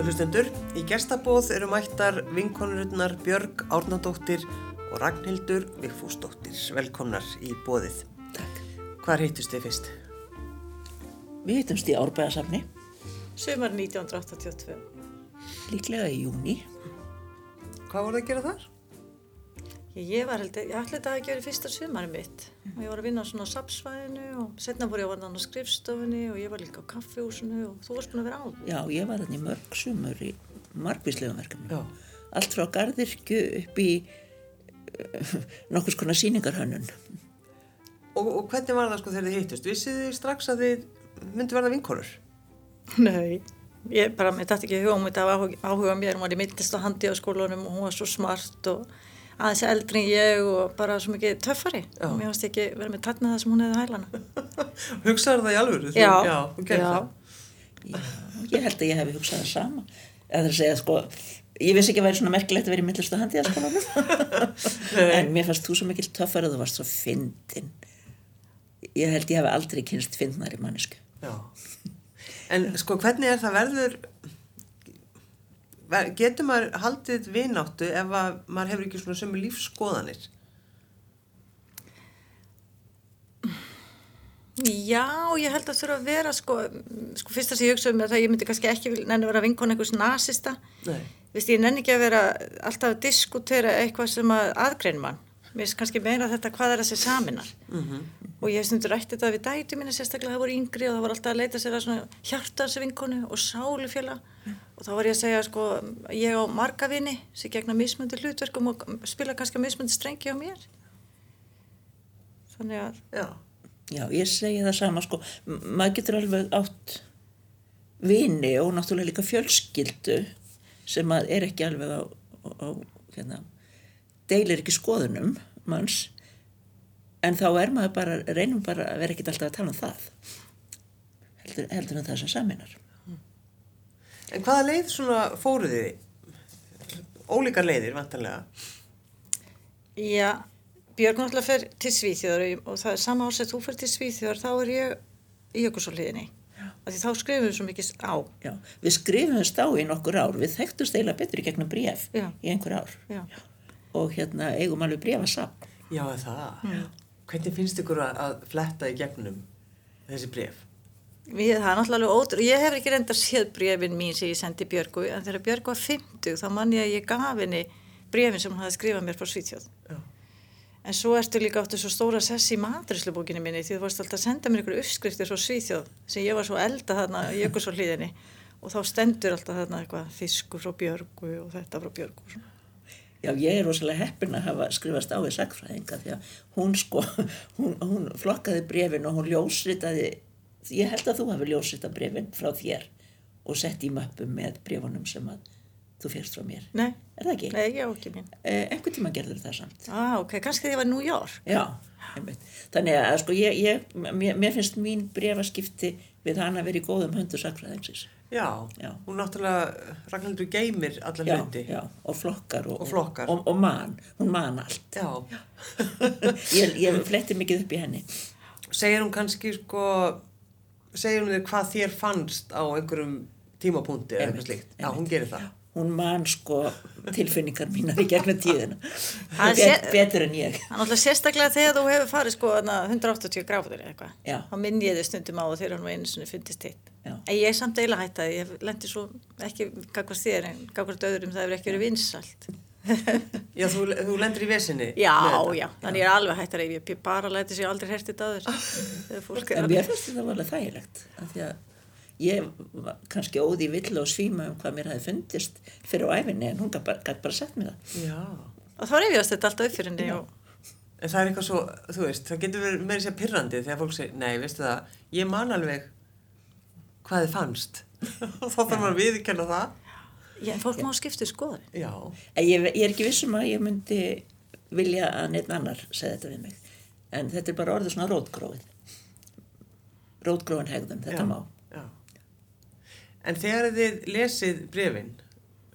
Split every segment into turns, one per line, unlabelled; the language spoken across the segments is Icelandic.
Góður hlustendur, í gestabóð eru mættar vinkonururnar Björg Árnadóttir og Ragnhildur Vigfúsdóttir. Velkomnar í bóðið.
Takk.
Hvar hittust þið fyrst?
Við hittumst í Árbæðasafni,
Sumar 1982.
líklega í júni.
Hvað voruð að gera þar?
Ég, ég var held, ég ætla þetta að ekki verið fyrsta sumarið mitt og ég var að vinna á svona sapsvæðinu og setna fór ég að varna á skrifstofunni og ég var líka á kaffehúsinu og þú varst búin að vera á.
Já, ég var þannig mörg sumur í margvíslegum verkefni.
Já.
Allt frá gardirkju upp í uh, nokkus konar síningarhönnun.
Og, og hvernig var það sko þegar þið hittust? Vissið þið strax að þið myndi verða vinkonur?
Nei. Ég bara, mér dætti ekki huga um þetta af áhuga, mér, hún var í myndlist á handi á skólanum og hún var svo smart og aðeins eldri en ég og bara svo mikið töffari.
Já.
Og mér fannst ekki verið með tætna það sem hún hefði hælana.
Hugsaður það í alvöru? Þú-
Já.
Já,
Já.
það.
Já, ég held að ég hef hugsað það sama. Eða það að segja, sko, ég vissi ekki að væri svona merkilegt að vera í myndlistu handi skólanum. en mér fannst þú svo mikil töffar að þú varst svo fyndin. Ég held ég hef aldrei kynst fyndnari mannesku.
Já. En sko hvernig er það verður, ver- getur maður haldið vináttu ef að maður hefur ekki svona sömu lífskoðanir?
Já, ég held að það þurfa að vera sko, sko fyrst að ég hugsa um það að ég myndi kannski ekki nenni að vera vinkon einhvers nasista
Nei.
Vist, ég nenni ekki að vera alltaf að diskutera eitthvað sem að aðgrein mann mér finnst kannski meira þetta hvað er þessi saminar
Mm
og ég hef stundur rætti þetta við dæti mínu sérstaklega það voru yngri og það var alltaf að leita sér að svona hjartansvinkonu og sálufjöla og þá var ég að segja sko ég á marga vini sem gegna mismundi hlutverkum og spila kannski mismundi strengi á mér. Þannig að
Já.
Já, ég segi það sama, sko, maður getur alveg átt vini og náttúrulega líka fjölskyldu sem er ekki alveg á, á, á hérna, deilir ekki skoðunum manns, en þá er maður bara, reynum bara að vera ekkit alltaf að tala um það, heldur, heldur en það sem saminar.
En hvaða leið svona fóruð þið? Ólíkar leiðir, vantanlega.
Já, Björg náttúrulega fer til Svíþjóðar og það er sama ás að þú fer til Svíþjóðar, þá er ég í jökulsóliðinni. Því þá skrifum við svo mikið á.
Já, við skrifumst á í nokkur ár, við þekktumst eiginlega betur í gegnum bréf
Já.
í einhver ár
Já.
Og hérna eigum alveg bréfasafn.
Já, er það. Hvernig finnst ykkur að, að fletta í gegnum þessi bref?
Við, það er náttúrulega ótrú. Ég hef ekki reynda séð brefin mín sem ég sendi Björgu, en þegar Björg var 50 þá mann ég að ég gaf henni brefin sem hún hafði skrifað mér frá Svíþjóð.
Já.
En svo ertu líka áttu svo stóra sess í maturislubókinni minni því þú varst alltaf að senda mér einhverju uppskriftir frá Svíþjóð sem ég var svo elda þarna í jökulsóliðinni og þá stendur alltaf þarna eitthvað fiskur frá Björgu og þetta frá Björgu og svona.
Já, ég er rosalega heppin að hafa skrifast á við sagfræðinga því að hún sko, hún, hún flokkaði brefin og hún ljósritaði, ég held að þú hafi ljósritað brefin frá þér og sett í möppu með brefunum sem að þú fyrst frá mér.
Nei,
Er það ekki?
nei, ég á ekki mín.
Eh, einhvern tíma gerður það samt.
Ah, ok, kannski því ég var í New York.
Já. Þannig að sko, ég, ég, mér, mér finnst mín brefaskipti við hana verið í góðum höndu sagfræðingsins.
Já,
Já.
hún náttúrulega, Ragnhildur geymir alla
Já,
hluti.
já, og flokkar og,
Og flokkar.
og, og man, hún man allt.
Já.
Ég, ég fletti mikið upp í henni.
Segir hún kannski sko, segir hún þér hvað þér fannst á einhverjum tímapunkti eða eitthvað slíkt. Já, hún gerir það.
Hún man sko tilfinningar mínar í gegnum tíðina
Það
Bet,
sé-
betur en ég
Það er náttúrulega sérstaklega þegar þú hefur farið sko þarna 180 gráður eða eitthvað. Þá minn ég þið stundum á og þegar hann var einu sinni fundist hitt.
Já.
En ég er samt eiginlega hættaði, ég lendi svo ekki gagvart þér en gagvart öðrum það hefur ekki verið vinsalt.
Já, þú, þú lendir í vesinni.
Já, já, þannig ég er alveg hættari, ég bara læti sér aldrei hertið er
en mér finnst þetta alveg þægilegt af því að ég var kannski óði vill og svíma um hvað mér hafi fundist fyrir á æfinni en hún gæti bara, gat bara sett mér það
Já.
Og þá reyfjast þetta alltaf upp fyrir henni og
En það er eitthvað svo, þú veist, það getur verið meira sér pirrandi þegar fólk segir, nei, veistu það, ég man alveg hvað þið fannst. Og þá þarf maður að viðkenna það.
Já, en fólk má skipta skoður.
Já.
en ég, ég er ekki vissum að ég myndi vilja að neitt annar segja þetta við mig en þetta er bara orðið svona rótgróið rótgróin hegðun, þetta
já,
má
Já. En þegar þið lesið brefin,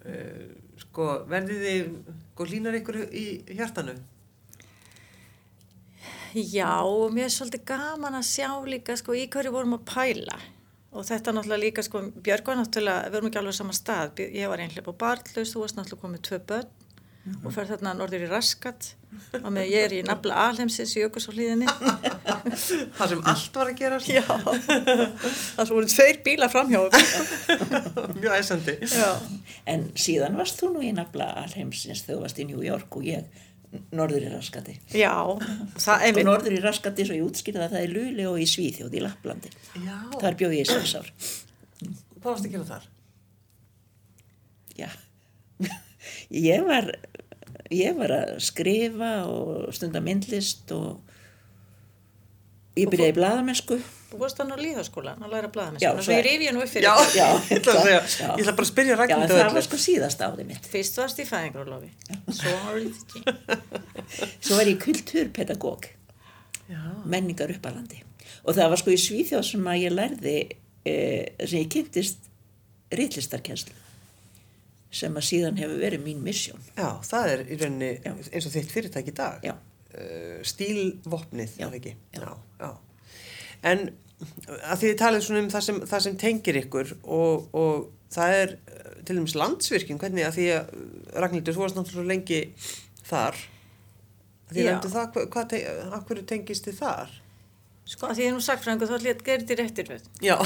uh, sko, verðið þið, sko, línar ykkur í hjartanu?
Já, og mér er svolítið gaman að sjá líka sko í hverju vorum að pæla. Og þetta náttúrulega líka sko, Björg var náttúrulega, við erum ekki alveg á sama stað, ég var einhleip á barnlaus, þú varst náttúrulega komið tvö börn og fer þarna norður í raskat og með ég er í nafla alheimsins í jökulsálíðinni.
Það sem allt var að gera
Já, það svo voru tveir bílar framhjá okkur.
mjög æsandi.
Já,
En síðan varst þú nú í nafla alheimsins þegar þú varst í New York og ég norður í raskati.
já,
Og norður í raskati, svo ég útskýrði að það er Luli og í Svíþjóð í Lapplandi.
Já.
Þar bjóð ég í sex ár.
Hvað varst að gera þar?
Já, ég var, ég var að skrifa og stunda myndlist og ég byrjaði í blaðamennsku.
Þú varst hann á líðaskólan að læra
Já,
blaðamennsku,
svo-
ég rifi hann upp fyrir
Já.
Já,
ég ætla segja, ég ætla bara að spyrja Ragnhildi
það
öllu.
var sko síðast árið mitt.
Fyrst varst í fæðingarólofi, svo
var ég kulturpedagóg, menningar uppalandi. Og það var sko í Svíþjóð sem að ég lærði, e, sem ég kynntist ritlistarkenslu, sem að síðan hefur verið mín misjón.
Já, það er í rauninni
Já.
eins og þitt fyrirtæki í dag.
Já.
Uh, stílvopnið,
Já,
er það ekki?
já.
Já. En að því þið talið svona um það sem, það sem tengir ykkur og, og það er uh, til dæmis landsvirkjum, hvernig að því að uh, Ragnhildur, þú varst náttúrulega lengi þar. Að Því nefndu það, hvað, hvað tengist þið þar?
Sko, að því ég er nú sagfræðingur, þá ætlum ég að gera þetta réttir við.
Já,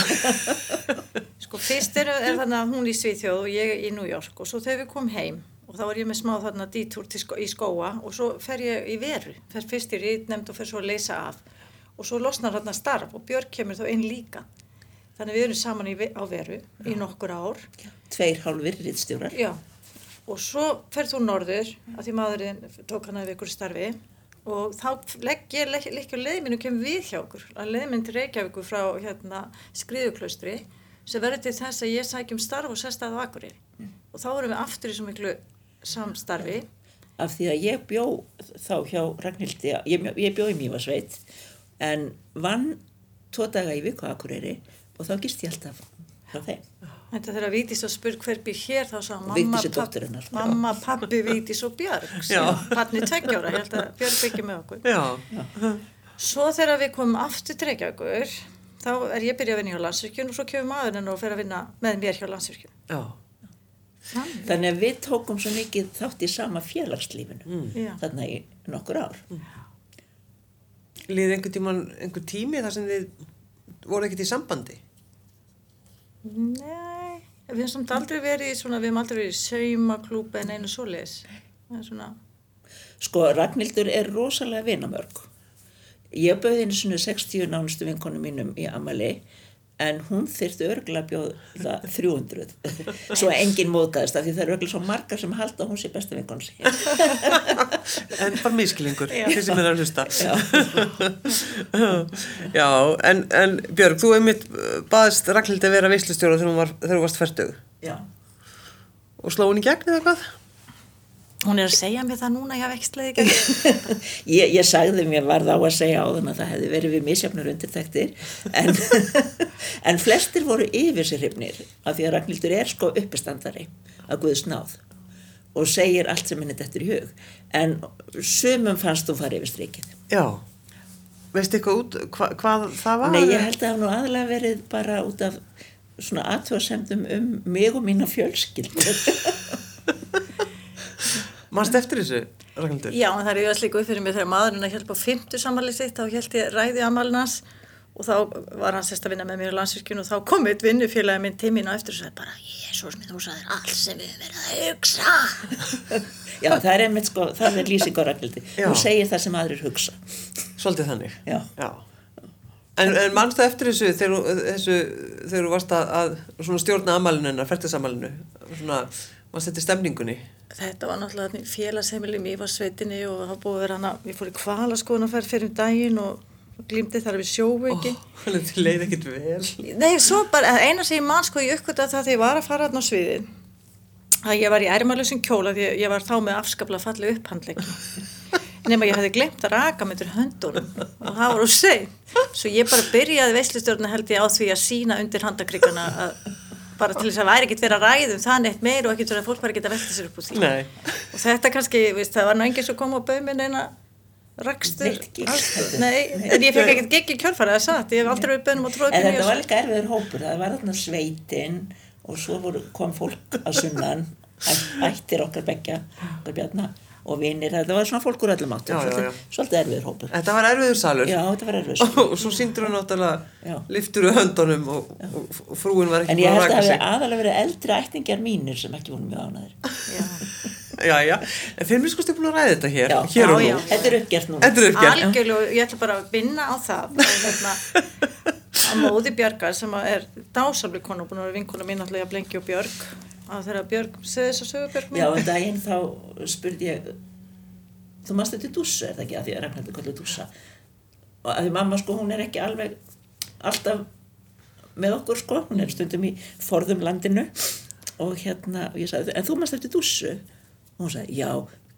Sko, fyrst er, er þannig að hún í Svíþjóð og ég í New York og svo þegar við komum heim og þá var ég með smá þarna dítúr sko, í skóa og svo fer ég í veru, fer fyrst í rítnemnd og fer svo að leysa af og svo losnar þarna starf og Björk kemur þá inn líka. Þannig við erum saman í, á veru í nokkur ár.
Tveir hálfur ritstjórar.
Já, og svo ferð þú norður að því maðurinn tók hann að ykkur í starfi og þá legg ég leikja leið minn og kemur við hjá okkur að leið minn til Reykjavíkur frá hérna skriðuklaustri sem verður til þess að ég sækjum starf og sest að á Akureyri og þá erum við aftur í svo miklu samstarfi.
Af því að ég bjó þá hjá Ragnhildi, ég, ég bjó í Mývasveit en vann tvo daga í viku á Akureyri og þá gist ég alltaf frá þeim.
Þetta þegar Vítis að spurg hver býr hér þá sá mamma,
Vigdís
papp-
dóttir hennar.
mamma, pappi, Vítis og Björg
Já.
Patni tveggjóra, ég held að Björg byggja með okkur
já,
Svo þegar við komum aftur til Reykjavíkur, þá er ég byrjað að vinna hjá landsvirkjun og svo kemur maðurinn og fer að vinna með mér hjá landsvirkjun.
já.
Þannig.
Þannig að við tókum svo mikið þátt í sama félagslífinu
Mm.
Já.
þarna í nokkur ár.
Liði einhver tíman, einhver tími þar sem þið voru ekkert í sambandi?
Nei, við hefum samt aldrei verið í svona, við hefum aldrei verið í saumaklúb en einu svona,
Sko, Ragnhildur er rosalega vinamörg. Ég bauði henni svona 60 nánustu vinkonum mínum í Amali en hún þyrfti örgulega að bjóða 300. Svo enginn móðgæðist af því það er örgulega svo margar sem halda hún sé besta vinkonu sín.
En bara miskilingur,
Já.
þið sem er að hlusta.
Já.
Já, en, en Björg, þú einmitt uh, baðist Ragnhildi að vera veislustjóra þegar hún var, þegar hún varst færtug
Já.
og sló hún í gegn eða hvað?
Hún er að segja mér það núna, ég haf ekki sleiði ekki.
Ég, ég sagði mér varð á að segja á þann að það hefði verið við misjafnur undirtektir en, en flestir voru yfir sér hrifnir af því að Ragnhildur er sko uppestandari að Guðs náð og segir allt sem henni dettur í hug en sumum fannst þú fara yfir strikið.
Já, veistu eitthvað út hva, hvað það var?
Nei, ég held að það hafi nú aðalega verið bara út af svona aðtjóðsendum um mig og mína fjölskyldu.
Manst eftir þessu, Ragnhildur?
Já, en það er yfirlega líka upp fyrir mig þegar maðurinn að hjálpa á fymtu samanlið sitt, þá held ég ræði amalnans og þá var hann sérst að vinna með mér á landsvirkjun og þá kom eitt vinnufélagi minn á eftir og sagði bara, Jésús minn, þú sagðir allt sem við verið að hugsa.
Já, það er einmitt sko, það er lýsing á Ragnhildi.
Já.
Hún segir það sem aðrir hugsa.
Svolítið þannig?
Já.
En, en manstu eftir þessu þegar, þú- þú varst að, að svona stjórna amalinu hennar, færtisamalinu, svona, manstu eftir stemningunni?
Þetta var náttúrulega félagsheimili mér var sveitinni og það búið að vera hana, við fórum kvalaskoðun að fara fyrir um daginn og glýmdi þar við sjóveiki.
Þið leið ekkit vel.
Nei, svo bara, eina sem ég man sko ég uppgötta það þegar ég var að fara þarna á sviðin að ég var í ærmalösum kjóla því ég var þá með afskaplega falli upphandleggi nema ég hefði glemt að raka með til höndunum og það var úr seg svo ég bara byrjaði veislustjórna held ég á því að sína undir handakrikana að bara til þess að væri ekkert verið að ræðum það neitt meir og ekkert verið að fólk var ekkert að velta sér upp úr því.
Nei.
og þetta kannski, veist, það var ná enginn sem kom á baumin eina rakstur, nei, en ég fekk ekkert geggi kjölfara það er satt, ég hef aldrei verið beðnum að tróða
En þetta var líka erfiður hópur, það var þarna sveitin og svo voru, kom fólk að sunnan, ætt- ættir okkar beggja, okkar bjarna og vinir, þetta var svona fólk úr öllum áttum,
Já, já,
svolítið,
já.
svolítið erfiður hópur.
Þetta var erfiður salur
Já, þetta var erfiður.
og svo síndur hún náttúrulega
Já.
liftur úr höndunum og, og, og frúin var ekki
En ég held
að
það hefði aðalega verið eldri ættingjar mínir sem ekki voru mjög ánæður.
Já, já, en fyrir mér sko stið búin að ræða þetta hér
Já,
hér og
já,
nú
já.
Þetta er uppgert núna.
Þetta er uppgjörn
algjörlega, og ég ætla bara að vinna á það að, hérna, að móði Björgar sem er dásamli konu búin að vera vinkona mín alltaf að Blengi og Björg að þegar Björg segði þess að sögu Björg mín
Já, en daginn þá spurði ég, þú mannst þetta dússu, er það ekki, að því að Ragnhildur kallir dússa. Og að því mamma, sko, hún er ekki alveg alltaf með okkur, sko, hún er stundum í forðum landinu og hérna, og ég sagði, en þú mannst þetta dússu? Og hún sagði, já,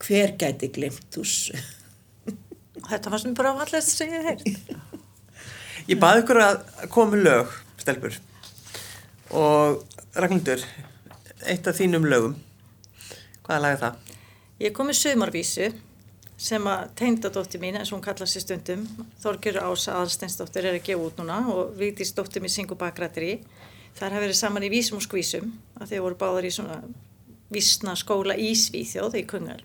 hver gæti glemt dússu?
þetta fannst mér bara fallegt sem ég heilt
Ég baði ykkur að koma lög, stelpur og Ragnhildur eitt af þínum lögum hvaða lag er það?
Ég kom með sömarvísu sem að tengdadóttir mín, eins og hún kalla sér stundum, Þorgjur Ása Aðalsteinsdóttir er að gefa út núna og Vigdís dóttir mín syngur bakrættri. Þar hafa verið saman í vísum og skvísum að þeir voru báðar í svona vísna skóla í Svíþjóð í Kungal.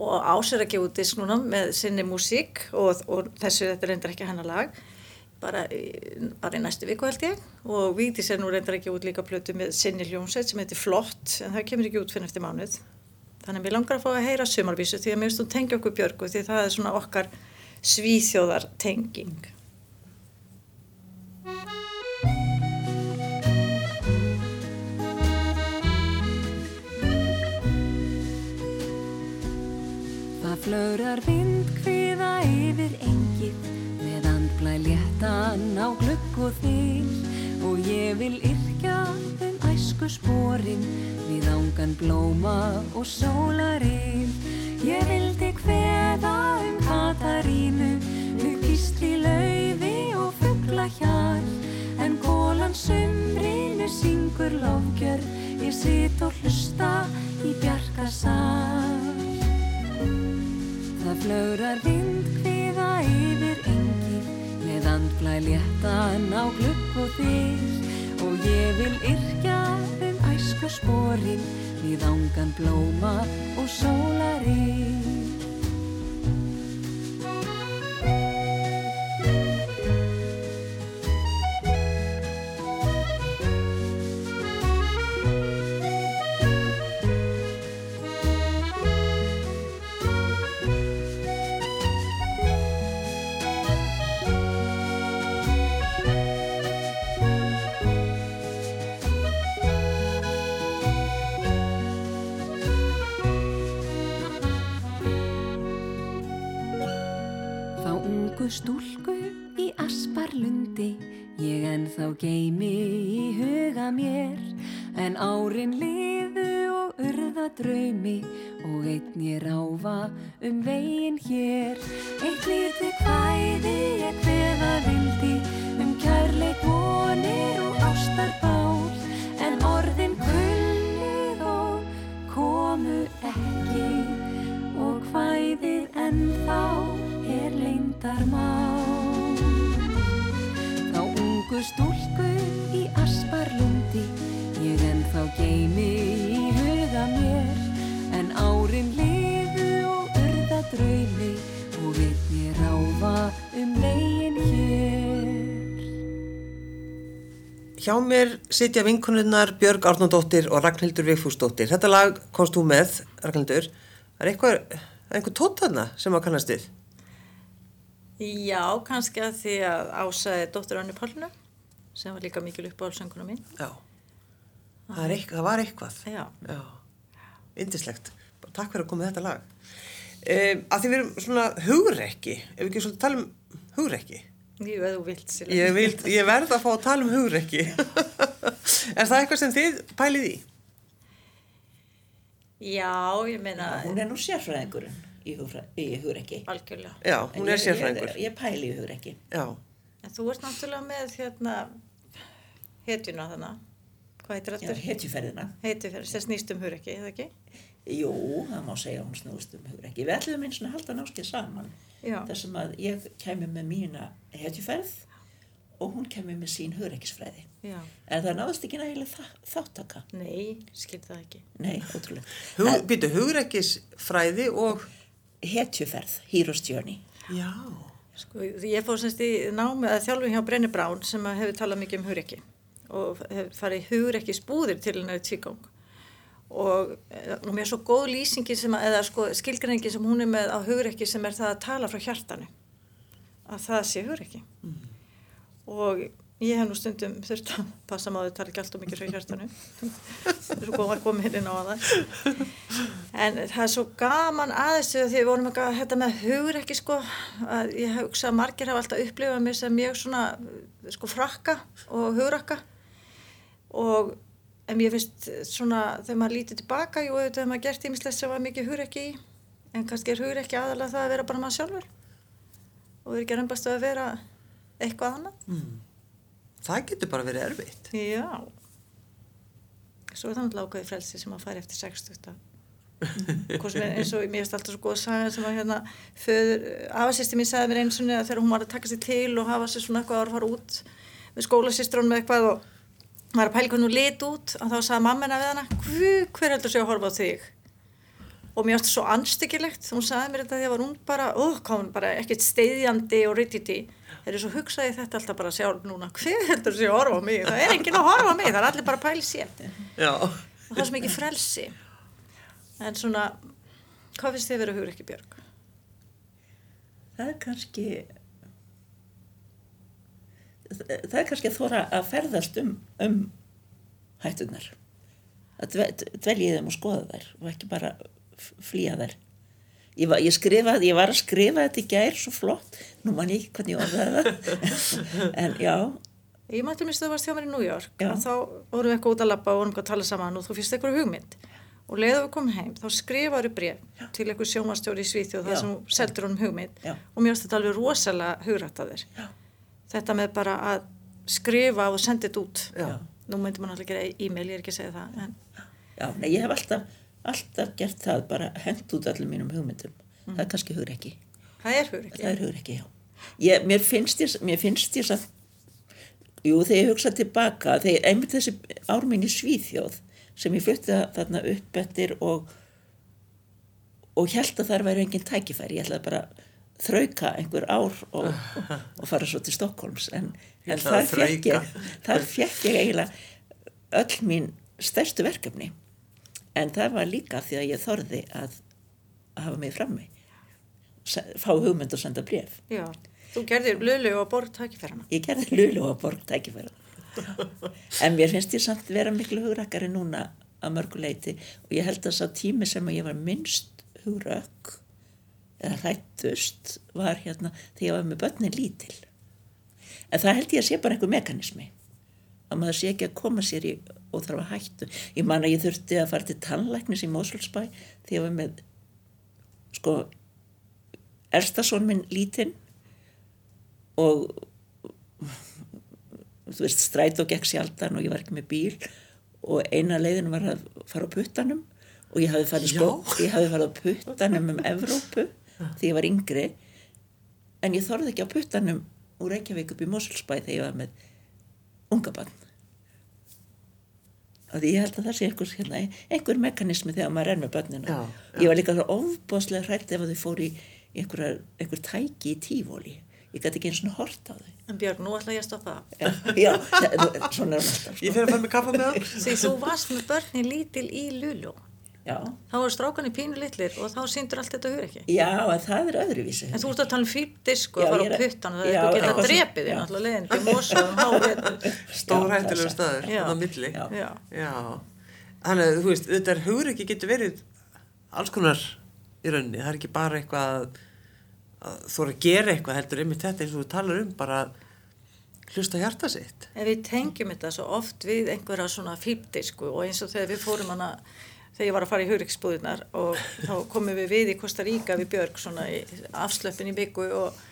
Og Ása er að gefa út disk núna með sinni músík og, og þessu þetta reyndar ekki hennar lag, bara, í- bara í næstu viku held ég. Og Vigdís er nú reyndar gefa út líka plötu með sinni hljómsveit sem heitir Flott en það kemur ekki út fyrir eftir mánuð. Þannig að mér langar að fá að heyra sumarvísu því að mér finnst hún tengja okkur Björgu því það er svona okkar svíþjóðar tenging.
Það flögrar vindkviða yfir engið með andblæ léttan á glugg og þig og ég vil yrkja um æsku sporin við ángan blóma og sólarinn. Ég vildi kveða um Katarínu við kistli laufi og fuggla hjal en gólan sumrinu syngur lofgjör ég sit og hlusta í bjarkasal. Það flögrar vindkviða yfir engið með andblæ léttan á glugg og þig og ég vil yrkja um æsku sporin við ángan blóma og sólarinn. Þá ungu stúlku í asparlundi ég ennþá geimi í huga mér. En árin liðu og urða draumi og einn ég ráfa um veginn hér. Eitt lítið kvæði ég kveða vildi um kærleik vonir og ástarbál. En orðin kulnuð og komu ekki og hvæðið ennþá. er leyndarmál. Þá ungu stúlku í asparlundi ég ennþá geimi í huga mér en árin liðu og urða draumi og einn ég ráfa um veginn hér.
Hjá mér sitja vinkonunnar Björg Árnandóttir og Ragnhildur Vigfúsdóttir. Þetta lag komst þú með, Ragnhildur. Það er eitthvað, er einhver tótt þarna sem að kannast við.
Já, kannski að því að Ása er dóttir Önni Pálnu sem var líka mikil uppáhaldsönguna mín.
Já. Það, eitthvað, það var eitthvað.
Já,
Já. Indislegt. Takk fyrir að koma með þetta lag. Um, að því við erum svona hugrekki. Ef við ekki svolítið tala um hugrekki.
jú, eða þú vilt sér.
Ég, vil, ég verð að fá að tala um hugrekki. er það eitthvað sem þið pælið í?
Já, ég meina,
Hún er nú sérfræðingurinn í, hugrekki.
algjörlega.
Já, hún er sérfræðingur.
Ég, ég pæli í hugrekki.
Já.
En þú ert náttúrulega með hérna hetjuna þannig. Hvað heitir þetta?
hetjuferðina.
Fyrir, sem snýst um hur ekki, eða ekki?
Jú, það má segja hún snúðust um hugur ekki. Við ætlum eins og halda náskið saman.
Já.
Þessum að ég kemi með mína hetjuferð og hún kemi með sín hugreikisfræði.
Já.
En það náðist ekki nægilega þáttaka.
Nei, skil það ekki.
Nei, ótrúlega.
Hug, Býtu, hugrekkisfræði og...
Hetjuferð, Hero's Journey.
Já.
Sko, ég fór semst í námi að þjálfum hjá Brenni Brán sem að hefur talað mikið um hugrekki og hefur farið hugrekki spúðir til hennar í og, eh, og mér er svo góð lýsingi sem að, eða sko skilgreiningi sem hún er með á hugrekki sem er það að tala frá hjartanu að það sé hugrekki og ég hef nú stundum þurft að passa maður að tala ekki alltaf mikið frá hjartanu. Svo kom að koma inn á það en það er svo gaman aðeins því að við vorum eitthvað þetta með hugrekki sko að ég hugsa að margir hafa alltaf upplifað mér sem mjög svona sko frakka og hugrakka. Og en mér finnst svona þegar maður lítið tilbaka jú auðvitað hefur maður gert ímislegt sem var mikið hugrekki í en kannski er hugrekki aðalega það að vera bara maður sjálfur. Og við erum ekki að reymbast að vera eitthvað annað
Það getur bara verið erfitt.
Já. Svo er það náttúrulega ákveði frelsi sem að fara eftir 60. Hvort sem er eins og mér finnst alltaf svo góð saga sem að hérna afasýsti mín sagði mér eins og að þegar hún var að taka sér til og hafa sér svona eitthvað að fara út með skólasýstrun með eitthvað og var að pæla hvernig hún lit út og þá sagði mammina við hana, hver, hver heldur sér að horfa á þig? Og mér það svo anstyggilegt, hún sagði mér þetta þegar var hún bara, kom hún bara ekkert steiðjandi og rititi þeir eru svo hugsaði þetta alltaf bara sjálf núna hver heldur sér að horfa á mig, það er enginn að horfa á mig það er allir bara í sér.
Já.
og það er svo mikið frelsi. En svona hvað finnst þið verið að hugra ekki Björg?
Það er kannski það er kannski að þóra að ferðast um, um hættunar að dve- dvelja í þeim og skoða þær og ekki bara flýja þær ég var, ég, skrifaði, ég var að skrifa þetta í gær svo flott, nú man ég ekki hvernig ég orðaði það en já,
Ég mætti minnst að þú varst hjá mér í New York
Já.
og þá vorum við eitthvað út að labba og vorum eitthvað að tala saman og þú fyrst eitthvað hugmynd og leiðu við komum heim þá skrifaðu bref til eitthvað sjónvastjóri í Svíþjóð
Já.
þar sem þú seldur honum hugmynd
Já.
og mér finnst þetta alveg rosalega hugrætt að þér
Já.
þetta með bara að skrifa og senda þetta út
Já.
nú myndi maður alltaf gera e-mail, ég er ekki að segja það en
já, nei, ég hef alltaf alltaf gert það, bara hent út allum mínum hugmyndum, það er kannski hugur ekki
það er hugur
það er hugur ekki, ég, mér finnst ég, mér finnst ég að jú, þegar ég hugsa tilbaka þegar einmitt þessi ár mín í Svíþjóð sem ég flutti þarna upp eftir og og held að þar væri engin tækifæri. Ég ætlaði bara þrauka einhver ár og, og fara svo til Stokkólms en, en þar
að
fekk ég þar fekk ég eiginlega öll mín stærstu verkefni en það var líka því að ég þorði að, að hafa mig frammi. Fá hugmynd og senda bref
Já, þú gerðir lölu og borð tækifærana.
Ég gerði lulu á borg tækifæra en mér finnst ég samt vera miklu hugrakari núna að mörgu leiti og ég held að sá tími sem að ég var minnst hugrak eða hrættust var hérna þegar ég var með börnin lítil. En það held ég að sé bara einhver mekanismi. Að maður sé ekki að koma sér í og þarf að hættu ég man að ég þurfti að fara til tannlæknis í Mósulsbæ þegar ég var með sko Erstason minn lítinn og þú veist, strætó gekk sjaldan og ég var ekki með bíl og eina leiðin var að fara á puttanum og ég hafði farið, sko, ég hafði farið á puttanum um Evrópu því ég var yngri. En ég þorði ekki á puttanum úr Reykjavík upp í Mosulsbæ þegar ég var með unga barn og ég held að það sé einhver, hérna, einhver mekanismi þegar maður er með börnina
Já, já.
ég var líka svo ofbóðslega hrætt ef að þau fór í einhver, einhver tæki í tífóli ég gæti ekki eins og hort á þau
En Björg, nú ætla ég að stoppa það
já, já, það- svona er alltaf
Ég
sko.
fer að fara með kaffa með.
Því þú varst með börnin lítil í Lulu
já,
þá voru strákanir pínu litlir og þá síndur allt þetta hugur ekki
já, en það er öðruvísi
En þú ert að tala um fýrdisk og að fara á
er-
puttan og það er eitthvað
já.
geta drepið þér náttúrulega leiðin til mosa um hárið.
Stór
Já,
hættilegu
það er
staður, á milli.
Já.
Já,
Já. Þannig að, þú veist, þetta er hugur ekki getur verið alls konar í rauninni. Það er ekki bara eitthvað að, að þú eru að gera eitthvað heldur einmitt þetta eins og þú talar um bara að hlusta hjarta sitt.
en við tengjum þetta svo oft við einhverja svona fýrdisku og eins og þegar við fórum hana þegar ég var að fara í hugriksbúðinar og þá komum við við í Kosta Ríka við Björg svona í afslöppin í byggu og,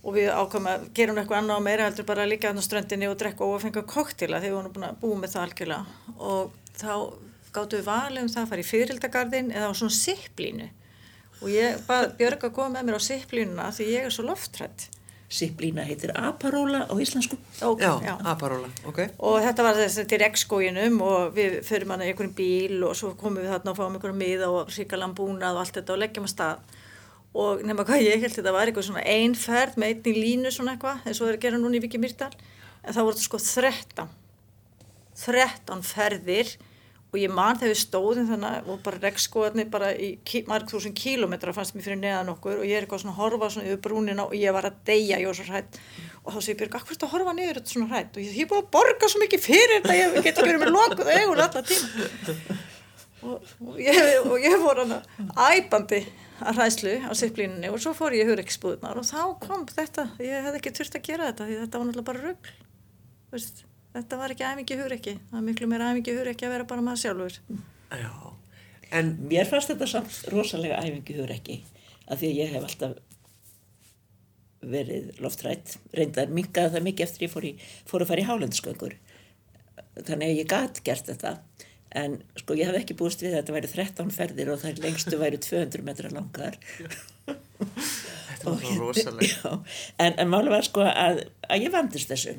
og við ákvæmum að gera eitthvað annað og meira heldur bara að líka á ströndinni og drekka og að fenga koktila þegar við vorum búin með það algjörlega. Og þá gáttu við valið um það að fara í fyririldagardin eða á svona sipplínu og ég bað Björg að koma með mér á sipplínuna því ég er svo loftrætt
Sipplína heitir aparóla á íslensku.
okay,
Já, aparóla, ok.
og þetta var þessi til regnskóginum og við fyrir manna í einhverjum bíl og svo komum við þarna og fáum einhverjum miða og ríkalan búnað og allt þetta og leggjum að stað og nema hvað ég held þetta var eitthvað svona einferð með einni línu svona eitthvað eins og það er að gera núna í Viki Myrdal en það voru þetta sko 13 13 ferðir og ég man þegar við stóðum þannig og bara regnskóðarnir bara í marg þúsund kílómetra fannst mér fyrir neðan okkur og ég er eitthvað svona að horfa svona yfir brúnina og ég var að deyja, ég var svo hrætt og þá segir Björg, akkur ertu að horfa niður þetta svona hrætt og ég, ég er búin að borga svo mikið fyrir þetta ég get ekki verið með lokuð augun alltaf tíma. Og, og, ég, ég fór hana æpandi að hræslu á sipplínunni og svo fór ég í hugreiksbúðunar og þá kom þetta, ég hefði ekki að þetta var ekki æfingi hugreiki það er miklu meira æfingi hugreiki að vera bara maður sjálfur.
Já, en
Mér fannst þetta samt rosalega æfingi hugur ekki af því að ég hef alltaf verið loftrætt reyndar mingaði það mikið eftir ég fór, í, fór að fara í hálendsköngur þannig að ég gat gert þetta. En sko ég hef ekki búist við að þetta væri 13 ferðir og þær lengstu væri 200 metra langar.
Þetta var svo rosalega.
Já, en, en máli var sko að, að ég vandist þessu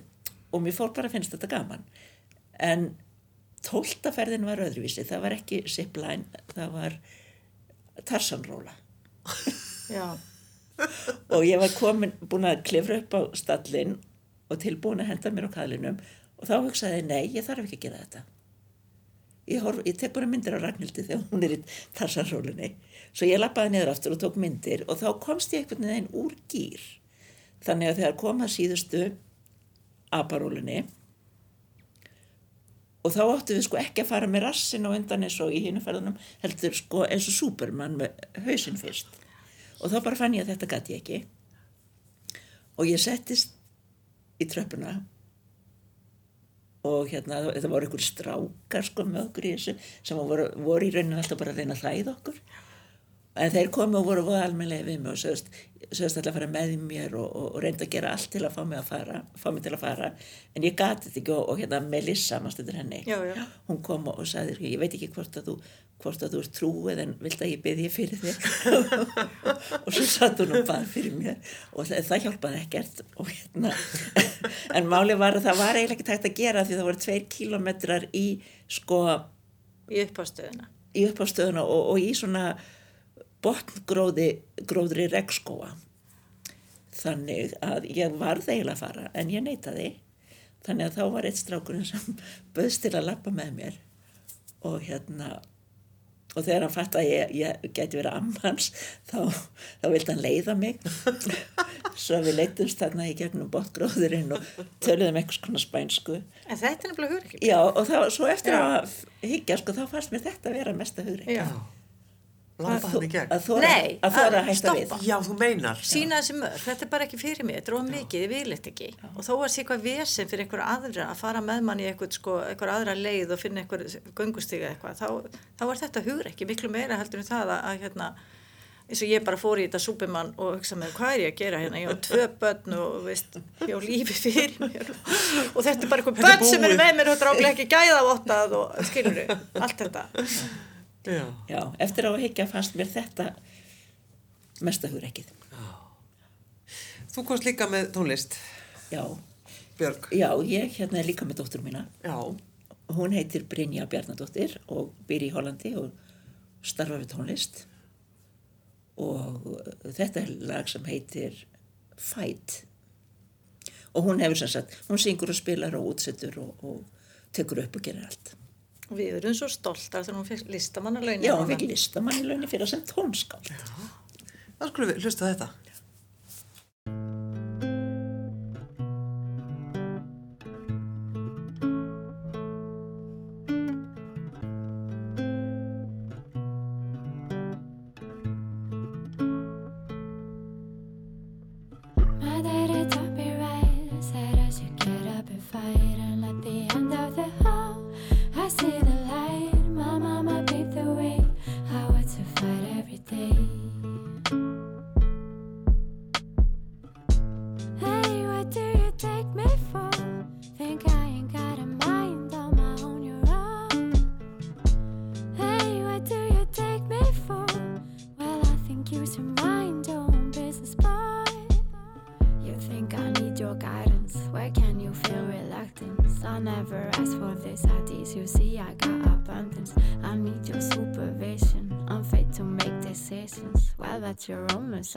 og mér fór bara að finnst þetta gaman. En tóltaferðin var öðruvísi, það var ekki zipline, það var tarsanróla og ég var komin, búin að klifra upp á stallin og tilbúin að henda mér á kalinum og þá hugsaði ég, nei, ég þarf ekki að gera þetta. Ég, horf, ég tek bara myndir á Ragnhildi þegar hún er í tarsanrólinni svo ég lappaði niður aftur og tók myndir og þá komst ég einhvern veginn úr gýr þannig að þegar kom að síðustu aparólinni og þá áttu við sko ekki að fara með rassin og undan eins og í hinuferðunum heldur sko eins og Superman með hausinn fyrst. Og þá bara fann ég að þetta gæti ég ekki. Og ég settist í tröppuna og hérna þetta voru einhver strákar sko með okkur í þessu sem voru, voru í rauninu alltaf bara að reyna að hlæða okkur en þeir komu og voru voða almennilega við mig og sögust, sögust alltaf að fara með mér og, og, og reynda að gera allt til að fá mig að fara fá mig til að fara. En ég gati þetta ekki og, og hérna Melissa, maður stundur henni?
Já, já.
hún kom og, sagði ég veit ekki hvort að þú hvort að þú ert trúið en vilt að ég byrði fyrir þig og svo satt hún og bað fyrir mér. Og það, hjálpaði ekkert. Og hérna en máli var að það var eiginlega ekki tægt að gera því það voru tveir kílometrar í sko
í uppástöðuna
og, og í svona botngróði gróðri regnskóa þannig að ég varð eiginlega að fara en ég neytaði þannig að þá var eitt strákurinn sem böðst til að lappa með mér. Og hérna og þegar hann fatt að ég, ég geti verið ammans þá, þá vildi hann leiða mig. Svo við leitumst þarna í gegnum botgróðurinn og töluðum einhvers konar spænsku.
En þetta er nefnilega hugreiki
já og þá, svo eftir
Já.
að higgja sko þá fannst mér þetta vera mesta hugreik
Já.
Í gegn.
að þóra
Nei,
að, þóra
að
að hætta við
stoppa.
Já, þú meinar.
sína þessi mörg, þetta er bara ekki fyrir mig þetta er of mikið, ég vil þetta ekki og þó að sé eitthvað vesen fyrir einhver aðra að fara með mann í eitthvað, sko, einhver aðra leið og finna einhver göngustiga eitthvað þá, þá er þetta hugur ekki miklu meira heldur en það að, að hérna, eins og ég bara fór í þetta súpimann og hugsa með hvað er ég að gera hérna, ég á tvö börn og veist, ég á lífi fyrir mér og þetta er bara
er
börn sem
búið.
með mér þetta er ábyggilega ekki gæða vottað og skilur allt þetta
Já.
Já, eftir á að higgja fannst mér þetta mesta hugreikið.
Þú komst líka með tónlist,
Já,
Björg.
já, ég hérna er líka með dóttur mína.
Já.
Hún heitir Brynja Bjarnadóttir og býr í Hollandi og starfa við tónlist. Og þetta er lag sem heitir Fight. Og hún hefur sem sagt, hún syngur og spilar og útsettur og, og tekur upp og gerir allt.
Við erum svo stoltar þegar hún fikk listamannalaunin
Já, hún fikk listamann í launni fyrir sem tónskáld.
Það skulum við hlusta á þetta.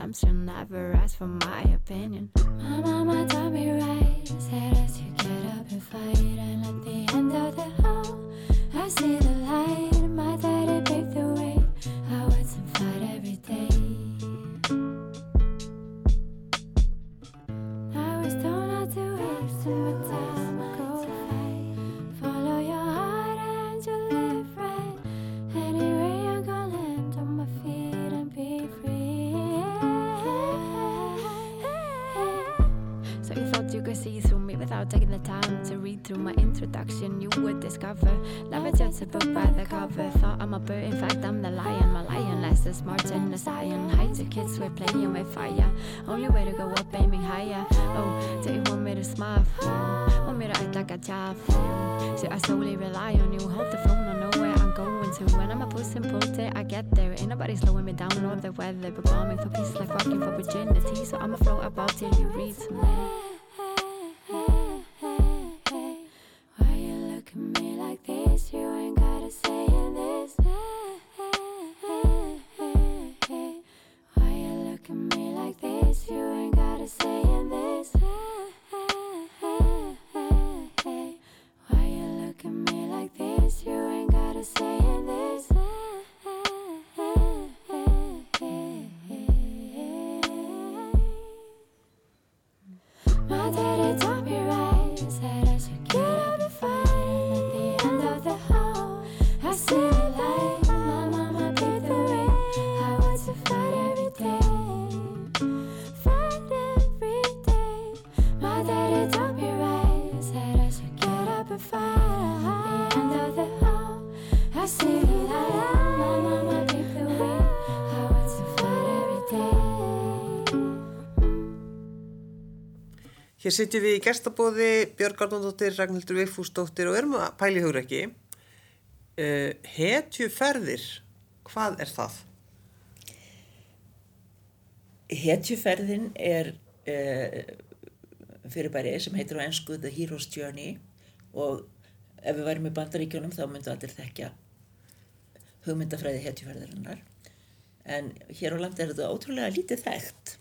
times you never
Hér sitjum við í gestabóði Björg Arnóndóttir, Ragnhildur Vigfúsdóttir og erum að pæli hugur ekki. Uh, hetjuferðir, hvað er það?
Hetjuferðin er uh, fyrirbæri sem heitir á ennsku The Hero's Journey og ef við værim í bandaríkjónum þá myndu allir þekkja hugmyndafræði hetjuferðarinnar en hér á landi er þetta ótrúlega lítið þekkt.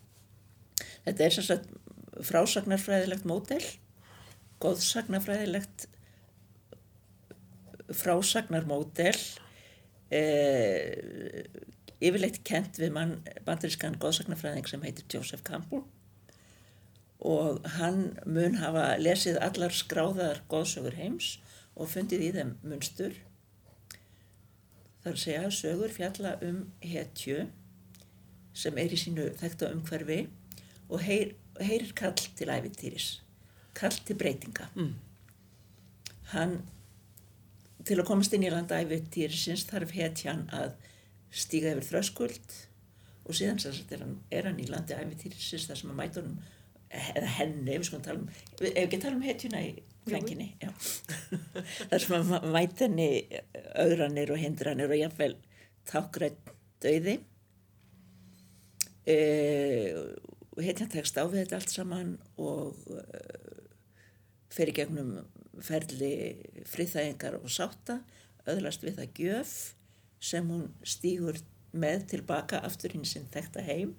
Þetta er sem sagt frásagnarfræðilegt mótel, góðsagnarfræðilegt frásagnarmótel, eh, yfirleitt kent við mann bandarískan góðsagnarfræðing sem heitir Joseph Campbell og hann mun hafa lesið allar skráðar góðsögur heims og fundið í þeim munstur. Að segja sögur fjalla um hetju sem er í sínu þekta umhverfi og heyr, heyrir kall til æfintýris, kall til breytinga.
Mm.
Hann, til að komast inn í landa æfintýrisins þarf hetjan að stíga yfir þröskuld og síðan er hann, er hann í landi æfintýrisins þar sem að mæta honum eða henni, við skulum tala um ef við ekki tala um hetjuna í flenginni já. þar sem að mæta henni augranir og hindranir og jáfnvel tákrætt döiði e, hetjan tekst á við þetta allt saman og e, fer í gegnum ferli friðþægingar og sátta öðlast við það gjöf sem hún stígur með tilbaka aftur hinn sinn þekta heim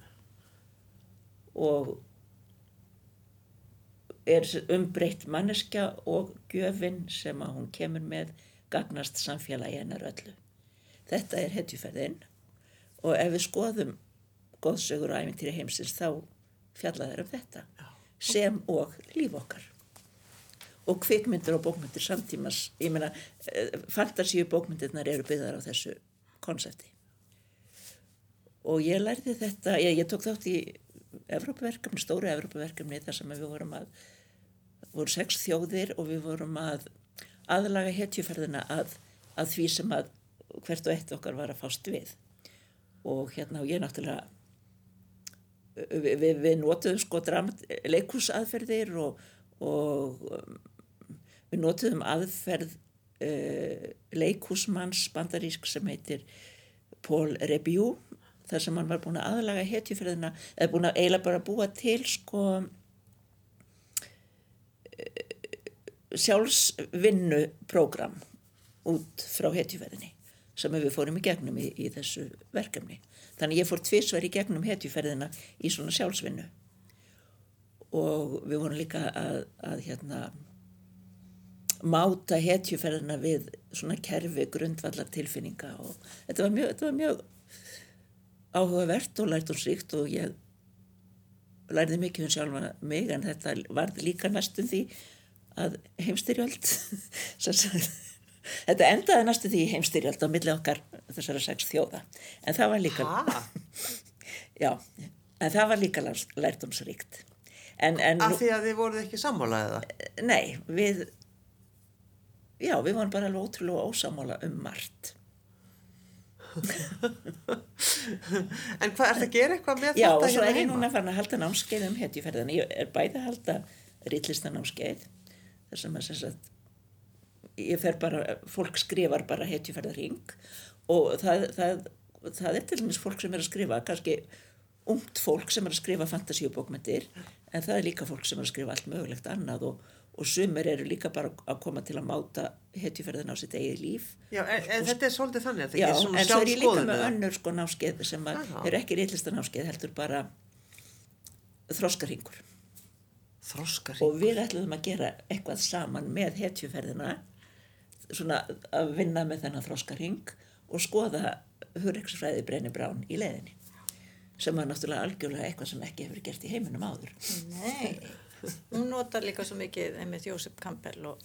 og er umbreytt manneskja og gjöfin sem að hún kemur með gagnast samfélagi hennar öllu. Þetta er hetjuferðin og ef við skoðum góðsögur og æfintýri heimsins þá fjalla þær um þetta sem og líf okkar. Og kvikmyndir og bókmyndir samtímas, ég meina, fantasíu bókmyndirnar eru byggðar á þessu konsepti. Og ég lærði þetta, ég, ég tók þátt í Evrópaverkefni, stóru Evrópaverkefni þar sem við vorum að, voru sex þjóðir og við vorum að aðlaga hetjuferðina að, að því sem að hvert og eitt okkar var að fást við. Og hérna og ég náttúrulega, við, við, við notuðum sko leikúsaðferðir og, og um, við notuðum aðferð uh, leikúsmanns bandarísk sem heitir Paul Rebiou þar sem hann var búin að aðlaga hetjuferðina eða búin að eiginlega bara búa til sko sjálfsvinnuprógram út frá hetjuferðinni sem við fórum í gegnum í, í þessu verkefni. Þannig ég fór tvísvar í gegnum hetjuferðina í svona sjálfsvinnu. Og við vorum líka að, að hérna máta hetjuferðina við svona kerfi grundvallar tilfinninga og þetta var mjög, þetta var mjög áhugavert og lært og sríkt og ég lærði mikið um sjálfa mig en þetta varð líka næstum því að heimstyrjöld þetta endaði næstum því heimstyrjöld á milli okkar þessara sex þjóða en það var líka já, en það var líka en
Af því að þið voruð ekki sammála eða?
nei, við já, við vorum bara alveg ótrúlega ósamála um margt
En hvað, ert að gera eitthvað með
Já,
þetta
og svo
hérna
er ég
heima?
núna farin að halda námskeið um hetjuferðina. Ég er bæði að halda rítlista-námskeið þar sem að sagt, ég fer bara, fólk skrifar bara hetjuferðarring og það, það, það er til dæmis fólk sem er að skrifa, kannski ungt fólk sem er að skrifa fantasíubókmyndir en það er líka fólk sem er að skrifa allt mögulegt annað og, og sumir eru líka bara að koma til að máta hetjuferðina á sitt eigið líf.
Já, en, en þetta er svolítið þannig að
Já,
er svona
en svo er líka
sjálfskoðun
með önnur sko námskeið sem eru ekki reillistanámskeið heldur bara þroskarhingur.
Þroskar
og við ætluðum að gera eitthvað saman með hetjuferðina svona að vinna með þennan þroskarhing og skoða hurreksfræði Brenni Brán í leiðinni sem var náttúrulega algjörlega eitthvað sem ekki hefur gert í heiminum áður.
Nei, hún notar líka svo mikið einmitt Jósef Campbell og,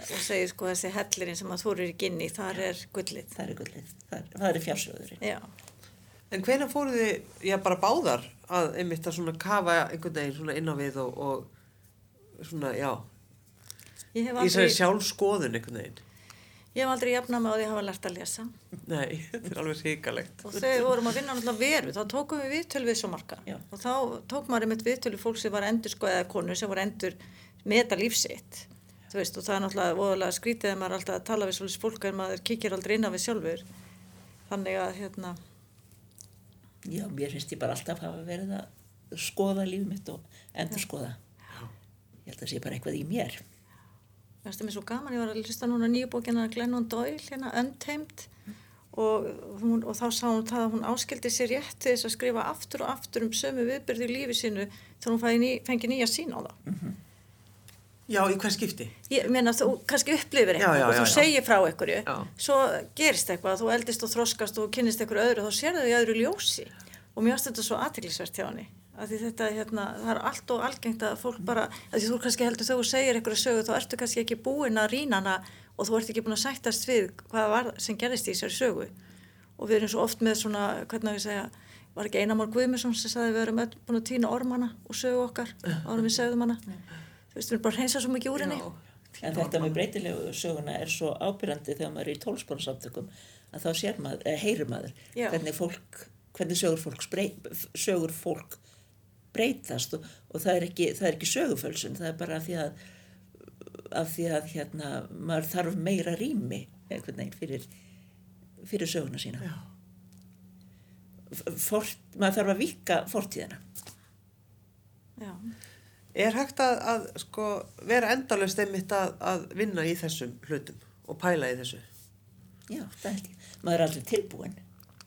og segir sko þessi hellirinn sem að þú eru í ginni, þar er gullið.
það er gullið, það er, er fjársjóðurinn.
Já,
En hvenær fóruð þið, já bara báðar að einmitt að svona kafa einhvern veginn svona inn á við og, og svona, já,
ég hef
í
aldrei,
þessari sjálfskoðun einhvern veginn.
Ég hef aldrei jafnað með að hafa lært að lesa.
Nei, þetta er alveg hrikalegt.
og þegar við vorum að vinna náttúrulega veru, þá tókum við viðtöl við svo marga.
Já.
og þá tók maður einmitt viðtöl við fólk sem var endur sko eða konur sem var endur meta lífsitt þú veist og það er náttúrulega voðalega skrítið að maður alltaf að tala við svolítið fólk en maður kíkir aldrei inn á við sjálfur. Þannig að hérna
já, mér finnst ég bara alltaf hafa verið að skoða líf og
finnst það mér svo gaman, ég var að lista núna nýju bókina Glennon Doyle, hérna Untamed og, hún, og þá sá hún það að hún áskildi sér rétt til þess að skrifa aftur og aftur um sömu viðbyrði í lífi sínu þegar hún ný, fengi nýja sín á það.
Já, í hvern skipti?
Ég meina þú kannski upplifir eitthvað
já,
og
já,
þú
já.
segir frá einhverju, svo gerist eitthvað, þú eldist og þroskast og kynnist einhverju öðru og þá sér það í öðru ljósi og mér finnst þetta svo aðtiklisvert hjá henni. Þetta, hérna, það er allt og algengt að fólk bara, að þú kannski heldur þegar þú segir einhverju sögu, þá ertu kannski ekki búin að rýna hana og þú ert ekki búin að sættast við hvað var sem gerist í þessari sögu. Og við erum svo oft með svona, hvernig að ég segja, var ekki Einamál Guðmundsson sem sagði við erum búin að týna ormana og sögu okkar, árum við segðum hana. Þú veist, við erum bara að hreinsa svo mikið úr henni.
En þetta með breytilegu söguna er svo ábyrjandi þegar maður er í tólspornsamtökum að þá breytast og, og það er ekki, það er ekki sögufölsun, það er bara af því að, af því að hérna, maður þarf meira rými fyrir, fyrir söguna sína.
Já.
Fort, maður þarf að vika fortíðina.
Já.
Er hægt að, að sko, vera endalust einmitt að, að vinna í þessum hlutum og pæla í þessu?
Já, það held ég. Maður er aldrei tilbúin.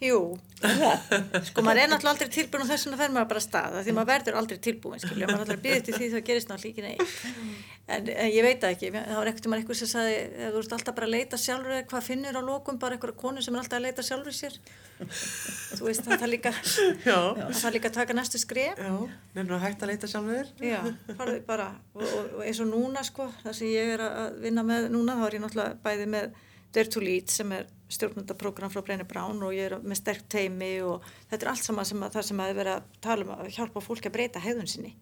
Jú,
Er það?
sko maður er náttúrulega aldrei tilbúin og þess vegna fer maður bara að staða því maður verður aldrei tilbúin skilja, maður er alltaf að býða til því það gerist náttúrulega ekki neitt. En, en ég veit það ekki, það var ekkert um einhver sem sagði, þú ert alltaf bara að leita sjálfur þér, hvað finnur á lokum, bara einhverja konu sem er alltaf að leita sjálfur sér. Þú veist, það er líka er líka að taka næstu skref.
Já, nefnir að hægt að leita sjálfur?
Já, farðu bara. Og, og, og eins og núna sko, það sem ég er að vinna með núna, þá er ég náttúrulega bæði með Lead sem er stjórnundaprogram frá Breini Brán og ég er með sterk teimi og þetta er allt saman sem að, það sem að er verið að tala um að hjálpa fólki að breyta hegðun sinni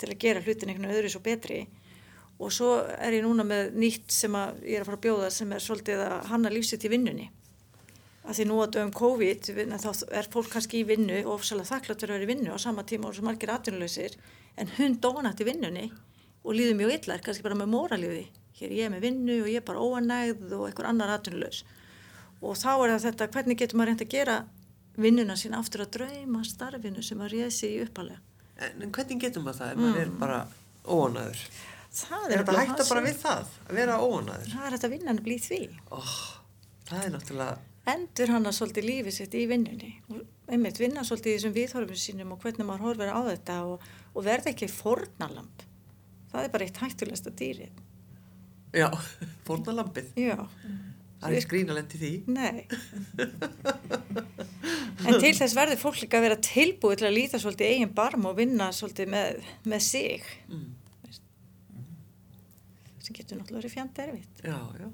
til að gera hlutin einhvern veginn öðru svo betri. Og svo er ég núna með nýtt sem að ég er að fara að bjóða sem er svolítið að hanna lífsitt í vinnunni. Að því nú að dögum COVID þá er fólk kannski í vinnu og ofsalega þakklátt fyrir að vera í vinnu á sama tíma og svo margir atvinnuleysir en hund óanætt í vinnunni og líður mjög illa, er kannski bara með móralífi. Hér ég er með vinnu og ég er bara óanægð og einhver annar atvinnuleys og þá er það þetta hvernig getur maður reynd að gera vinnuna sín aftur að drauma starfinu sem að réð sig í uppalega.
En, en hvernig getur maður það ef maður er bara óanæður?
Það
Er þetta hægt að bara við það, að vera óanæður?
Það er þetta vinnan að blí því.
Oh, það er náttúrulega,
Endur hann að svolítið lífið sitt í vinnunni. Einmitt vinna svolítið í þessum viðhorfum sínum og hvernig maður horfir á þetta og, og verða ekki fórnalamb. Það er bara eitt hættulegsta dýrið.
já, fórnalampið.
Já.
Það er skrínalend í því.
Nei. en til þess verður fólk líka að vera tilbúið til að líta svolítið eigin barm og vinna svolítið með, með sig.
Mm.
sem getur náttúrulega verið fjandi erfitt.
Já, já.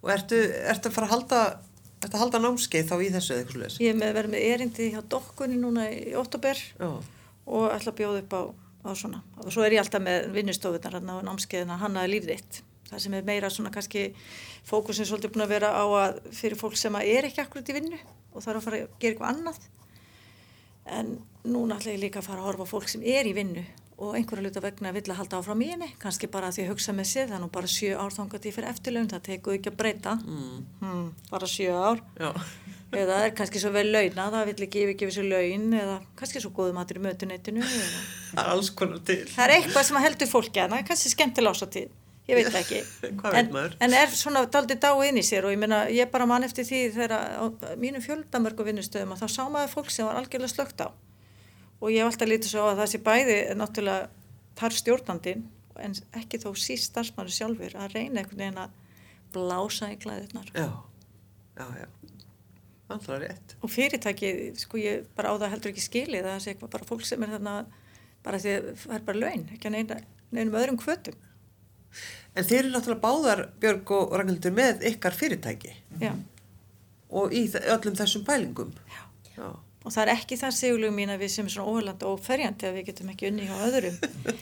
Og ertu, ertu að fara að halda, ertu að halda námskeið þá í þessu eða eitthvað sluðis?
Ég er með að vera með erindi hjá dokkunni núna í óttúber og ætla að bjóða upp á, á svona. Og svo er ég alltaf með vinnustofunar hann á námskeiðina hannaði líf þitt. Það sem er meira svona kannski fókusin svolítið búin að vera á að fyrir fólk sem er ekki akkurat í vinnu og þarf að fara að gera eitthvað annað. En núna ætla ég líka að fara að horfa fólk sem er í vinnu og einhverja luta vegna vill að halda áfram í henni, kannski bara að því að hugsa með sér, það er nú bara sjö ár þangað til fyrir eftirlaun, það tekur ekki að breyta,
mm,
hmm, bara sjö ár.
Já,
eða það er kannski svo vel launa, það vill ekki yfirgefa sér laun eða kannski svo góðu matur í mötuneytinu eða...
það er alls konar til.
það er eitthvað sem heldur fólki að það er kannski skemmtilega ásatíð, ég veit ekki.
Hvað veit
en, en er svona daldið dáið inn í sér og ég meina ég bara man eftir því þegar á mínu fjöldamörgu vinnustöðum að þá sá maður fólk sem var algjörlega slögt á. Og ég hef alltaf lítið svo að það sé bæði náttúrulega þar stjórnandinn en ekki þó síst starfsmannu sjálfur að reyna einhvern veginn að blása í klæðirnar
Já, já, já. Það er rétt.
og fyrirtæki, sko ég bara á það heldur ekki skilið það sé bara fólk sem er þarna bara því að það er bara laun ekki að neina, neinum öðrum kvötum
En þeir eru náttúrulega báðar, Björg og Ragnhildur, með ykkar fyrirtæki
já.
og í öllum þessum pælingum. Já. Já.
og það er ekki það sigurlegu mín að við sem svona óhörlandi og ferjandi að við getum ekki unni hjá öðrum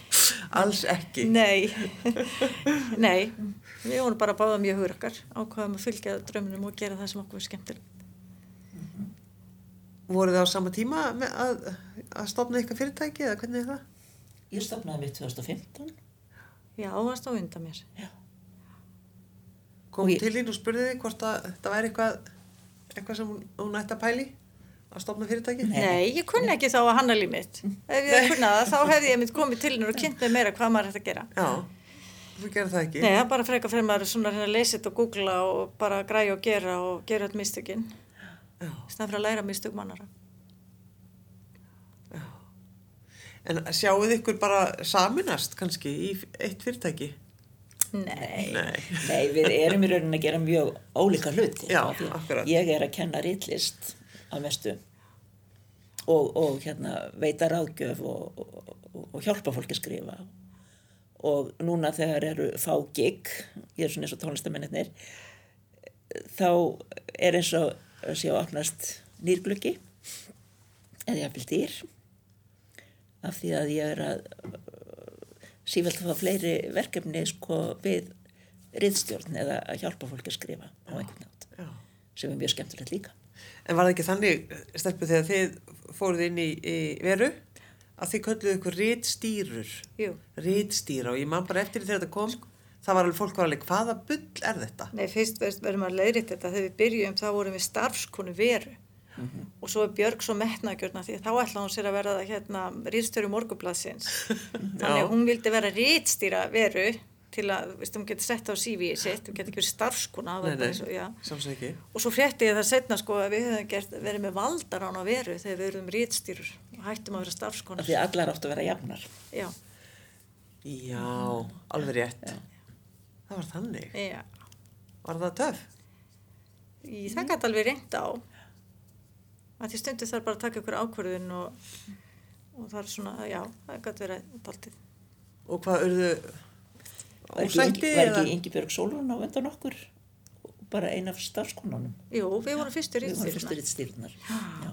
Alls ekki.
nei nei, við vorum bara báða mjög hugrakar ákvaðum að fylgja drömmunum og gera það sem okkur er skemmtilegt
Voru þið á sama tíma með að, að stopna ykkar fyrirtæki eða hvernig er það?
Ég stopnaði mitt 2015.
já, það á undan mér
Kom
Og ég-
til þín og spurði þið hvort að þetta væri eitthvað, eitthvað sem hún, hún ætti að pæli að stopna fyrirtæki?
Nei, ég kunni ekki þá að hanna líf mitt. Ef ég hefði kunnað það, þá hefði ég mitt komið til hennar og kynnt með meira hvað maður ætti að gera.
Já, þú gerir það ekki?
Nei, það er bara frekar fyrir maður svona að reyna að lesa þetta og googla og bara græja og gera og gera öll mistökin.
Já,
Snæð fyrir að læra mistök mannara.
já. En sjáuð ykkur bara saminast kannski í eitt fyrirtæki?
Nei.
Nei.
Nei, við erum í rauninni að gera mjög ólíka hluti.
Já, akkurat.
Ég er að kenna rítlist að mestu og, og hérna, veita ráðgjöf og, og, og hjálpa fólki að skrifa. Og núna þegar eru fá gig, ég er svona eins og tónlistamennir, þá er eins og að að opnast nýrgluggi eða vil dýr af því að ég er að sífælt að fá fleiri verkefni sko við riðstjórn eða að hjálpa fólki að skrifa á einhvern nátt
Já.
sem er mjög skemmtilegt líka.
En var það ekki þannig, stelpu, þegar þið fóruð inn í, í veru, að þið kölluðu ykkur rítstýrur,
Jú.
rítstýra og ég man bara eftir þegar þetta kom, það var alveg, fólk var alveg, hvaða bull er þetta?
Nei, fyrst verðum að leiðrita þetta. Þegar við byrjum þá vorum við starfskonu veru. Og svo er Björg svo metnagjörna því að þá ætla hún sér að vera hérna rýðstjóri morgublaðsins. Þannig
Já.
að hún vildi vera rýðstýra veru til að, veist, hún getur sett á CV sitt, hún getur ekki verið starfskona.
Nei, nei,
já.
samsagt ekki.
Og svo frétti ég það setna sko að við höfum gert, verið með valdarán á veru þegar við erum rítstýrur og hættum að vera
Af
starfskonar.
því að allar áttu að vera jafnar.
Já,
Já, alveg rétt. Það var þannig.
já.
Var það töff?
Í, það gæti alveg reynd á. Að því stundu þarf bara að taka ykkur ákvörðun og, og það er svona, já, það gæti verið daldið.
Og hvað urðu
Var ekki,
ósætti
Ingi- var ekki Ingibjörg Sólrún á undan okkur bara ein af starfskonunum.
Jú, við vorum fyrstu
Við vorum fyrstu
rítstýruna.
rittstýrnar. Já.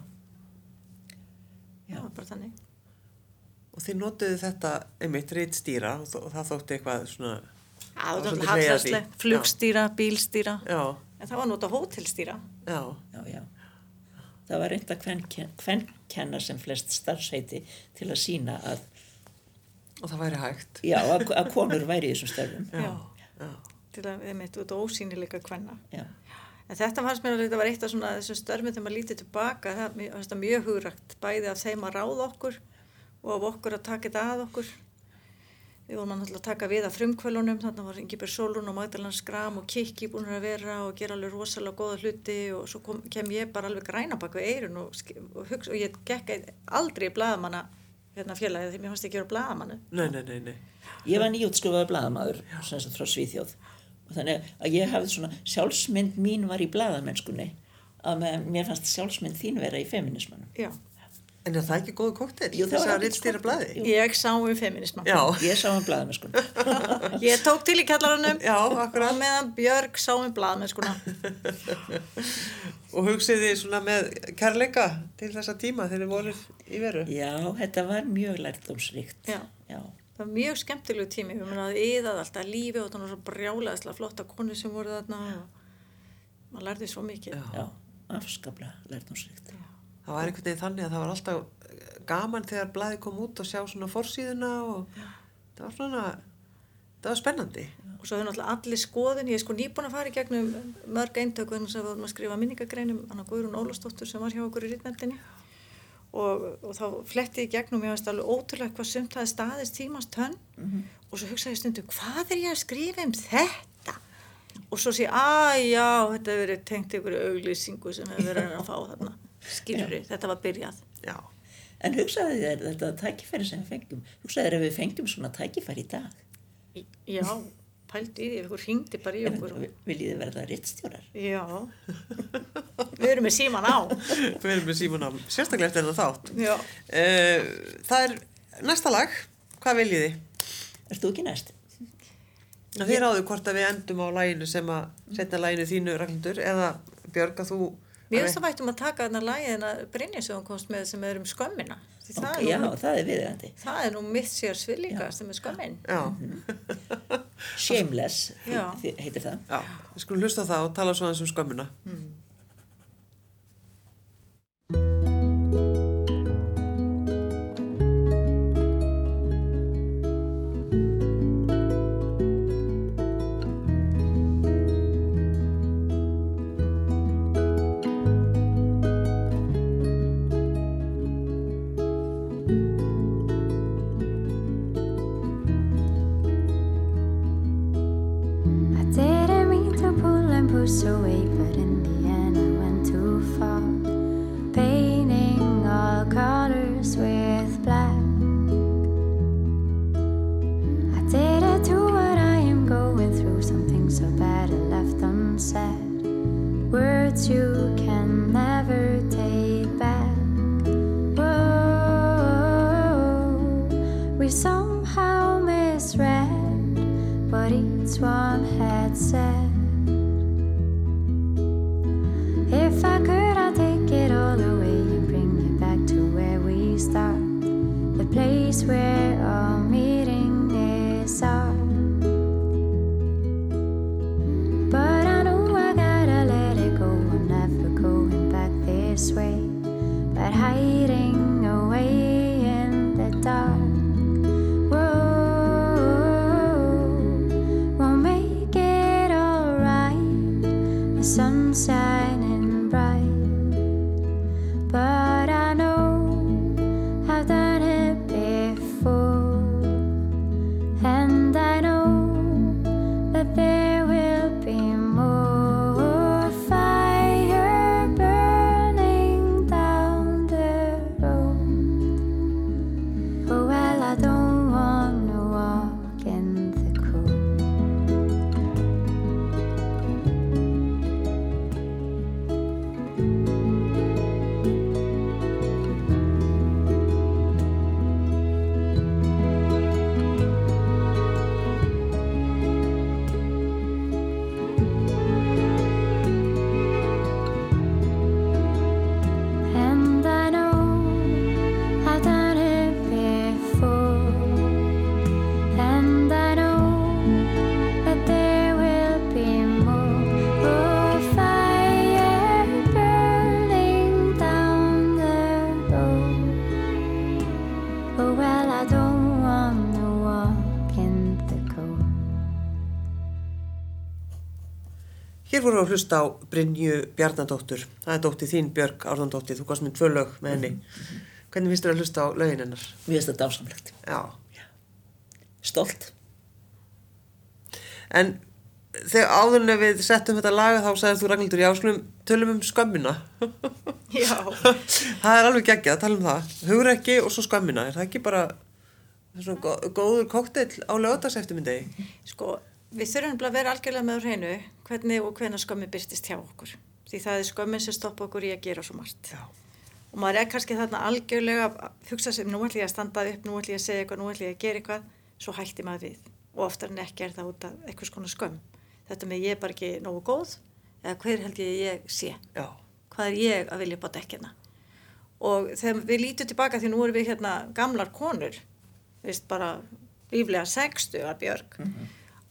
Já, bara þannig.
Og þið notuðu þetta einmitt og, þó- og það þótti eitthvað svona,
Já, það
var því.
hallarslegt, flugstýra, bílstýra,
já,
en það var nota hótelstýra.
já,
Já, já. Það var reynda kvenkenna sem flest starfsheiti til að sína að,
og það væri hægt.
já, að, að konur væri í þessum störfum.
Já,
Já. Til að við út á ósýnileika kvenna.
Já.
En þetta fannst mér að þetta var eitt af svona þessum störfum þegar maður lítið tilbaka, það það mjög hugrægt, bæði af þeim að ráða okkur og af okkur að taka þetta að okkur. Við vorum að taka við af frumkvölunum, þannig var Ingibjörg Solun og Magdalena Skram og Kikki búin að vera og gera alveg rosalega góða hluti og svo kom, kem ég bara alveg græna bak við eirun og, og, hugsa, og ég gekk aldrei í blaðamanna hérna félagið því mér fannst ekki að gera blaðamannu.
Nei, nei, nei, nei.
Ég var sem sagt frá Svíþjóð og þannig að ég hafði svona sjálfsmynd mín var í blaðamennskunni að mér fannst sjálfsmynd þín vera í feminismanum.
Já,
En er það ekki góðu kóktel?
Jú, það var
að
skott.
blaði?
Ég sá um feminisman.
Já,
Ég sá um blaðamennskunni.
Ég tók til í kjallaranum
já, akkurat.
og meðan Björg sá um blaðmennskuna.
Og hugsiði svona með kærleika til þessa tíma þegar þið voruð í veru.
Já, þetta var mjög lærdomsríkt.
Já.
Já.
Það var mjög skemmtilegu tími, við munum að yðað alltaf lífi og það var svo brjálæðislega flotta konu sem voru þarna og maður lærði svo mikið.
Já.
Já, afskaplega lærdomsríkt.
Það var einhvern veginn þannig að það var alltaf eh, gaman þegar blaði kom út og sjá svona forsíðuna og það var svona, það var spennandi.
Og svo hefur náttúrulega allir skoðun, ég er sko nýbúin að fara í gegnum mörg eintöku þannig að við vorum að skrifa minningagreinum, hann að Guðrún Ólafsdóttur sem var hjá okkur í rittnefndinni og, og þá fletti ég gegnum, ég veist alveg ótrúlega hvað sumt hafi staðist tímans tönn. Og svo hugsaði ég stundum, hvað er ég að skrifa um þetta? Og svo sé, að já, þetta hefur verið tengt ykkur auglýsingu sem hefur verið að fá þarna, skilur þetta var byrjað.
Já,
En hugsaði þér þetta tækifæri sem við fengjum, hugsaði þér ef við fengjum svona tækifæri í dag,
Já, pældi í því, ef ykkur hringdi bara í okkur. og-
viljið þið verða rittstjórar?
Já, við erum með síman á.
við erum með Símon á sérstaklega eftir þetta þátt.
Já.
Uh, það er næsta lag, hvað viljið þið?
Þú ekki næst?
Þið ráðu hvort að við endum á læginu sem að setja læginu þínu ragndur eða Björg að þú...
Mér finnst það vægt um að taka þarna lagið en að Brynja sem hún komst með sem er um skömmina. Því
Ok,
það,
já,
er nú,
það er viðeigandi.
það er nú mitt sér svillíka sem er skömmin.
Já,
Shameless
Já.
þi- heitir það.
já, við skulum hlusta á það og tala svo aðeins um skömmuna.
I
við að hlusta á Brynju Bjarnadóttur. Það er dóttið þín Björg Árnandóttir. Þú komst með tvö lög með henni. Hvernig finnst þér að hlusta á lögin hennar?
Mér finnst þetta ásamlegt.
Já.
Stolt.
En þegar áðurinn ef við settum þetta laga þá sagðið þú Ragnhildur, já, skulum tölum um skömmina.
Já,
það er alveg geggjað að tala um það. Hugur ekki og svo skömmina. Er það ekki bara svona gó- góður kokteil á lögadagseftumindegi?
sko, við þurfum að vera algjörlega með hreinu hvernig og hvenær skömmi byrtist hjá okkur. Því það er skömmin sem stoppa okkur í að gera svo margt.
Já.
Og maður er kannski þarna algjörlega að hugsa sem nú ætlum ég að standa upp, nú ætlum ég að segja eitthvað, nú ætlum ég að gera eitthvað, svo hætti maður við. Og oftar en ekki er það út af eitthvað skona skömm. Þetta með ég er bara ekki nógu góð, eða hver held ég ég sé.
Já.
Hvað er ég að vilja bá dekkina? Og þegar við lítum tilbaka því nú erum við hérna gamlar konur, veist bara líflega 60 að Björg,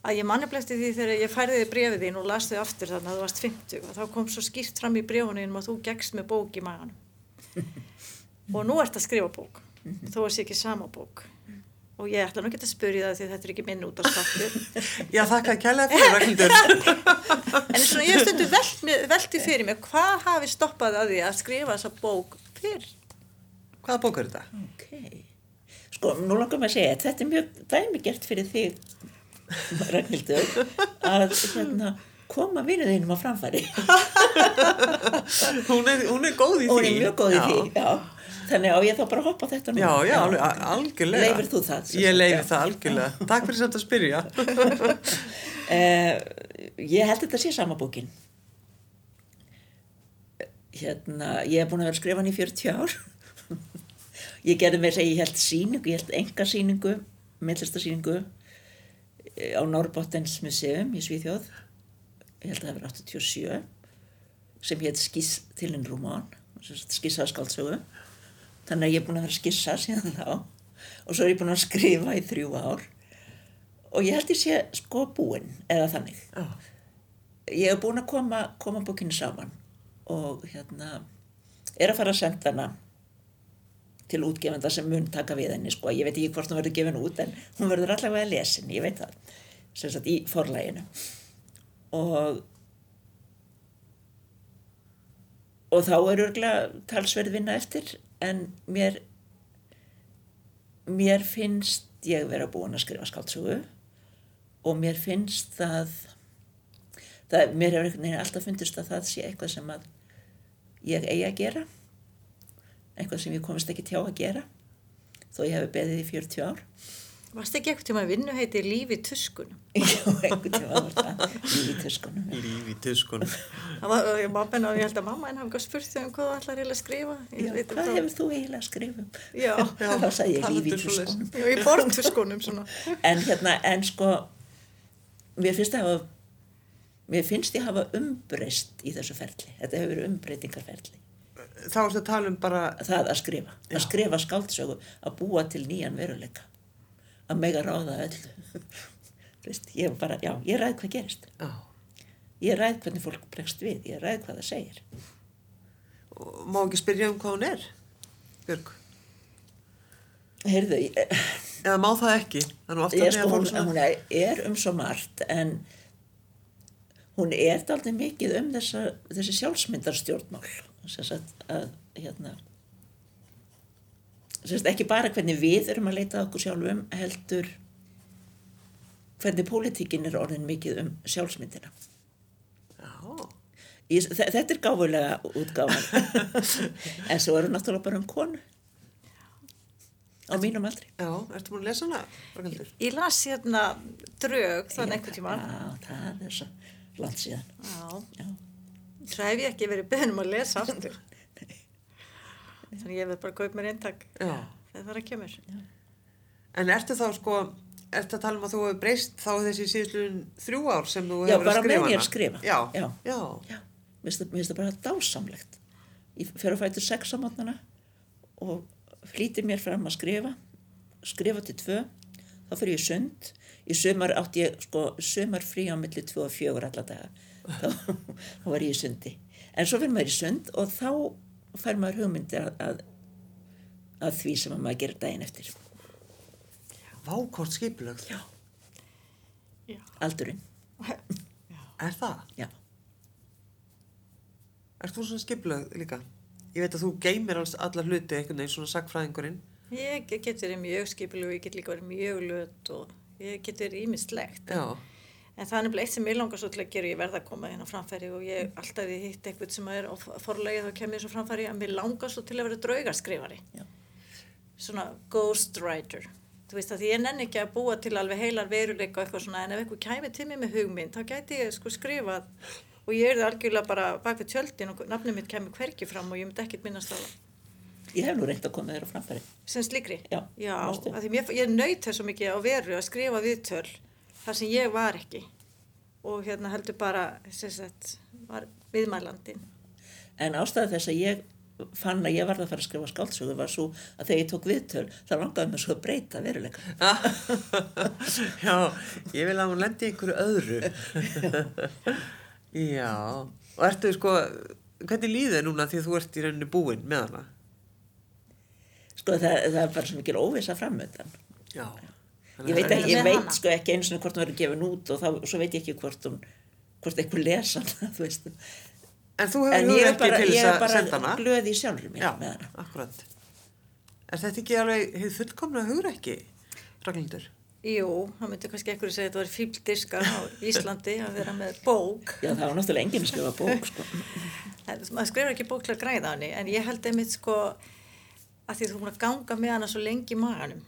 að ég manniblefti því þegar ég færði þið brefið þín og las þau aftur þannig að þú varst 50 og þá kom svo skýrt fram í brefunum að þú gegst með bók í maganum. og nú ert að skrifa bók, þó að sé ekki sama bók. Og ég ætla nú ekki að spyrja það því þetta er ekki minn út á státtur.
Já, þakka kærlega fyrir Ragnhildur.
En svona ég stundu velt, mér- velti fyrir mig, hvað hafi stoppað að því að skrifa þessa bók fyrr?
Hvaða bók er þetta?
Ok. Sko, nú langar maður að segja, þetta er mjög dæmigert fyrir þig, Ragnhildur, að hérna, koma vinnu þínum á framfæri.
Hún er, hún er góð í því.
Hún er mjög góð í
Já.
því, já. Þannig á ég þá bara að hoppa þetta nú.
Já, já, a- algjörlega.
Leifir þú það?
Ég leifir
já.
það algjörlega. Takk fyrir samt að spyrja.
Eh, ég held þetta sé sama bókin. Hérna, ég hef búin að vera að skrifa hann í 40 ár. ég gerði með þess að ég held síningu, ég held enga síningu, myndlistasíningu eh, á Norrbottens museum í Svíþjóð. Ég held að það verið 87 sem hétt Skiss til en Rúmán, skissaða skáldsögu. Þannig að ég er búin að vera skissa síðan þá og svo er ég búin að skrifa í þrjú ár og ég held ég sé sko búinn eða þannig.
Já.
Ég hef búin að koma, koma bókinu saman og hérna er að fara að senda hana til útgefenda sem mun taka við henni sko. Ég veit ekki hvort hún verður gefin út en hún verður allavega lesin, ég veit það, sem sagt í forlæginu. Og og þá er örgulega talsverð vinna eftir en mér mér finnst ég vera búin að skrifa skáldsögu og mér finnst það, það mér hefur alltaf fundist að það sé eitthvað sem að ég eigi að gera eitthvað sem ég komist ekki tjá að gera þó ég hefði beðið í 40 ár
Varst ekki eitthvað tíma að vinnu heiti lífi tuskunum?
Jú, einhvern tíma var það líf í tuskunum já.
Líf í tuskunum.
Það var, ég, ég held að mamma en hafa eitthvað spurt þau um hvað ætlar eiginlega að skrifa. Ég
Já,
um
hvað
þá-
hefur þú eiginlega að skrifa um?
Já,
þá sagði ég líf í
talandi svoleiðis.
tuskunum
já, í bortuskunum svona.
en hérna, en sko mér finnst að hafa mér finnst ég hafa umbreyst í þessu ferli, þetta hefur verið umbreytingarferli
Þá ertu að tala um bara,
það að skrifa,
Já.
að skrifa skáldsögu að búa til nýjan veruleika. Að mega ráða öllu. Þú veist, ég bara, já, ég ræð hvað gerist.
Já,
ég ræð hvernig fólk bregst við, ég ræð hvað það segir.
Og má ekki spyrja um hvað hún er, Björg?
heyrðu, ég,
Eða má það ekki?
Ég, sko, hún, hún er, er um svo margt en hún er daldið mikið um þessa, þessi sjálfsmyndarstjórnmál sagt að hérna sagt ekki bara hvernig við erum að leita að okkur sjálfum heldur hvernig pólitíkin er orðin mikið um sjálfsmyndina.
Já,
Í, þe- þetta er gáfulega útgáfan en svo eru náttúrulega bara um konu. Á mínum aldri.
Já, ertu búin að lesa hana, Ragnhildur?
Ég las hérna drög þann einhvern tíma.
já, það er svo langt síðan.
Já,
já
það hef ég ekki verið beðnum að lesa aftur. Þannig ég verð bara að kaupa mér eintak
Já.
þegar það er að kemur.
En ertu þá sko, ertu að tala um að þú hefur breyst þá þessi síðusluðin þrjú ár sem þú
Já,
hefur
bara
að skrifa
með ég
hana?
að skrifa.
Já,
Já.
já.
Já, mér finnst það- bara dásamlegt. Ég fer að fæta sex á mótnana og flýtir mér fram að skrifa, skrifa til tvö, þá fyrir ég sund. Í sömar átti ég, sko, sömar frí á milli tvö og fjögur alla daga. Þá, þá var ég í sundi. En svo fyrir maður í sund og þá fær maður hugmyndir að, að, að því sem að maður gerir daginn eftir.
Vákort skipulögð.
Já.
Já.
Aldurinn,
Er það?
já.
Ert þú svona skipulög líka? Ég veit að þú geymir alls alla hluti einhvern veginn svona sagfræðingurinn.
Ég get verið mjög skipileg og ég get líka verið mjög löt og ég get verið ímislegt.
Já,
En það er nefnilega eitt sem ég langar svo til að gera og ég verða að koma hérna framfæri og ég alltaf því hitt eitthvað sem er á forlegið þá kem ég svo framfæri að mér langar svo til að vera draugarskrifari.
Já.
Svona ghostwriter. Þú veist að ég nenni ekki að búa til alveg heilar veruleika og eitthvað svona en ef eitthvað kæmi til mig með hugmynd þá gæti ég sko skrifað og ég er það algjörlega bara bak við tjöldin og nafnum mitt kemur hverki fram og ég myndi ekkert minnast á það.
Ég hef nú reynd að koma þér á framfæri.
Sem slíkri?
Já,
Já, af því mér, ég naut þess svo mikið á veru að skrifa viðtöl þar sem ég var ekki og hérna heldur bara sagt, var viðmælandin.
En ástæða þess að ég fann að ég varð að fara að skrifa skáldsögu var svo að þegar ég tók viðtöl þá langaði mér svo að breyta veruleika.
já, ég vil að hún lendi einhverju öðru. Já, og ertu sko, hvernig þér núna því að þú ert í rauninni búinn með hana?
Sko það, það er bara svo mikil óvisa framöndan.
Já.
Ég veit, ekki, ég veit sko ekki eins og hvort hún verður gefin út og þá, svo veit ég ekki hvort hún, hvort eitthvað lesa hana, þú veist.
En þú hefur
En ég er
ekki
bara,
til
ég
þess
er
að senda
bara
hana?
glöð í sjálfur mér
Já,
með hana.
akkurat. Er þetta ekki alveg hefur fullkomna hugur ekki, Ragnhildur?
Jú, það myndi kannski ekkur segja að þetta var fíldiskar á Íslandi að vera með bók.
Já, það var náttúrulega enginn að skrifa bók, sko.
En, maður skrifar ekki bók til að græða á henni en ég held einmitt sko að því þú er búin að ganga með hana svo lengi í maganum.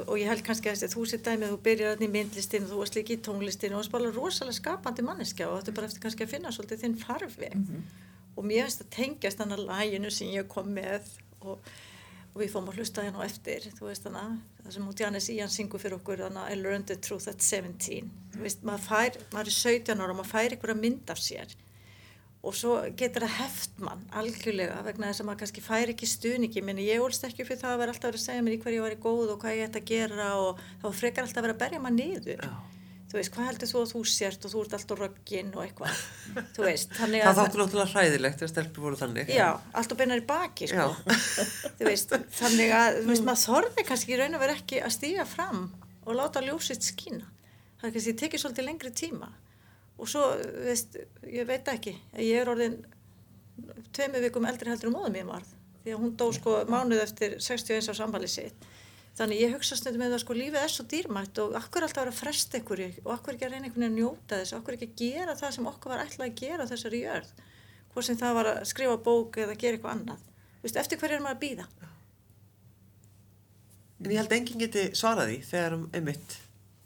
Og ég held kannski að þessi þú sér dæmið, þú byrjar þarna í myndlistinu, þú varst líka í tónlistinu og þú spálar rosalega skapandi manneskja og þetta er bara eftir kannski að finna svolítið þinn farfi. Og mér finnst að tengjast hann að læginu sem ég kom með og, og við fórum að hlusta hérna á eftir, þú veist hana, það sem út Jannis Ían syngur fyrir okkur, hana, I learned the truth at 17. Þú veist, maður fær, maður er 17 ára og maður fær einhverja mynd af sér og svo getur það heft mann algjörlega vegna þess að maður kannski fær ekki stuðningi minni ég ólst ekki fyrir það að vera alltaf að vera að segja mér í hverju ég var í góð og hvað ég ætti að gera og þá frekar alltaf að vera að berja maður niður.
Já.
þú veist, hvað heldur þú að þú sért og þú ert alltaf rögginn og eitthvað? Þú veist, þannig
Það
að
þáttu náttúrulega hræðilegt þegar stelpur voru þannig.
já, alltaf beinar í baki sko. þú veist, þannig að þú veist, maður þorði kannski og svo, veist, ég veit ekki. Ég er orðin tveimu vikum eldri heldur um móðum ég varð því að hún dó sko mánuð eftir 61 á sambali sitt. Þannig ég hugsa stundum með það sko lífið er svo dýrmætt og akkur alltaf að vera að fresta ykkur og akkur ekki að reyna einhvern veginn að njóta þess? Akkur ekki að gera það sem okkur var ætlað að gera þessari jörð? Hvort sem það var að skrifa bók eða gera eitthvað annað. Veist, eftir hverju er maður að býða
En ég held enginn geti svarað því þegar um einmitt,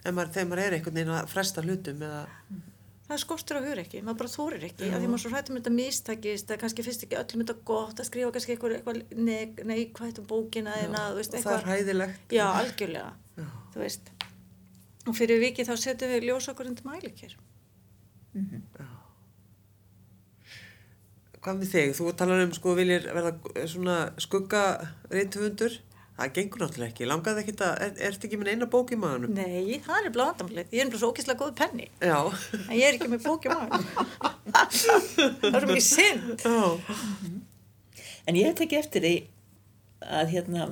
þegar maður er einhvern veginn að fresta hlutum eða,
það skortur á hugur ekki, maður bara þórir ekki að því maður svo hrættum þetta mistakist að kannski finnst ekki öllum þetta gott að skrifa kannski eitthvað, eitthvað neik- neikvætt um bókina eða þú veist,
það er hræðilegt.
já, algjörlega, veist. Og fyrir vikið þá setjum við ljós okkur undir mælikir
Hvað með þig? Þú talar um sko viljir verða svona skugga reyndhundur. Það gengur náttúrulega ekki. Langaði ekki að, er, ertu ekki með eina bók í maðunum?
nei, það er bláðandamlið, ég er bara svo ókýrslega góð penni
Já.
en ég er ekki með bók í maður það er mikið synd
Já.
En ég hef tekið eftir því að hérna,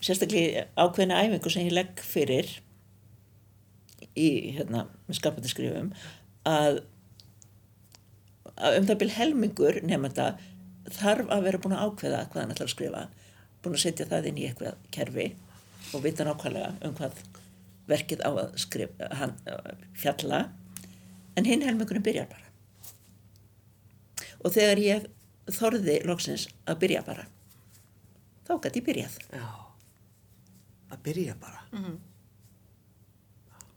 sérstaklega ákveðna æfingu sem ég legg fyrir í hérna, með skapandi skrifum að, að um það byrj helmingur nefnda þarf að vera búin að ákveða hvað hann ætlar að skrifa búin að setja það inn í eitthvað kerfi og vita nákvæmlega um hvað verkið á að skrifa hann, fjalla. En hinn helmingurinn byrjar bara. Og þegar ég þorði loksins að byrja bara þá gæti ég byrjað.
Já. Að byrja bara.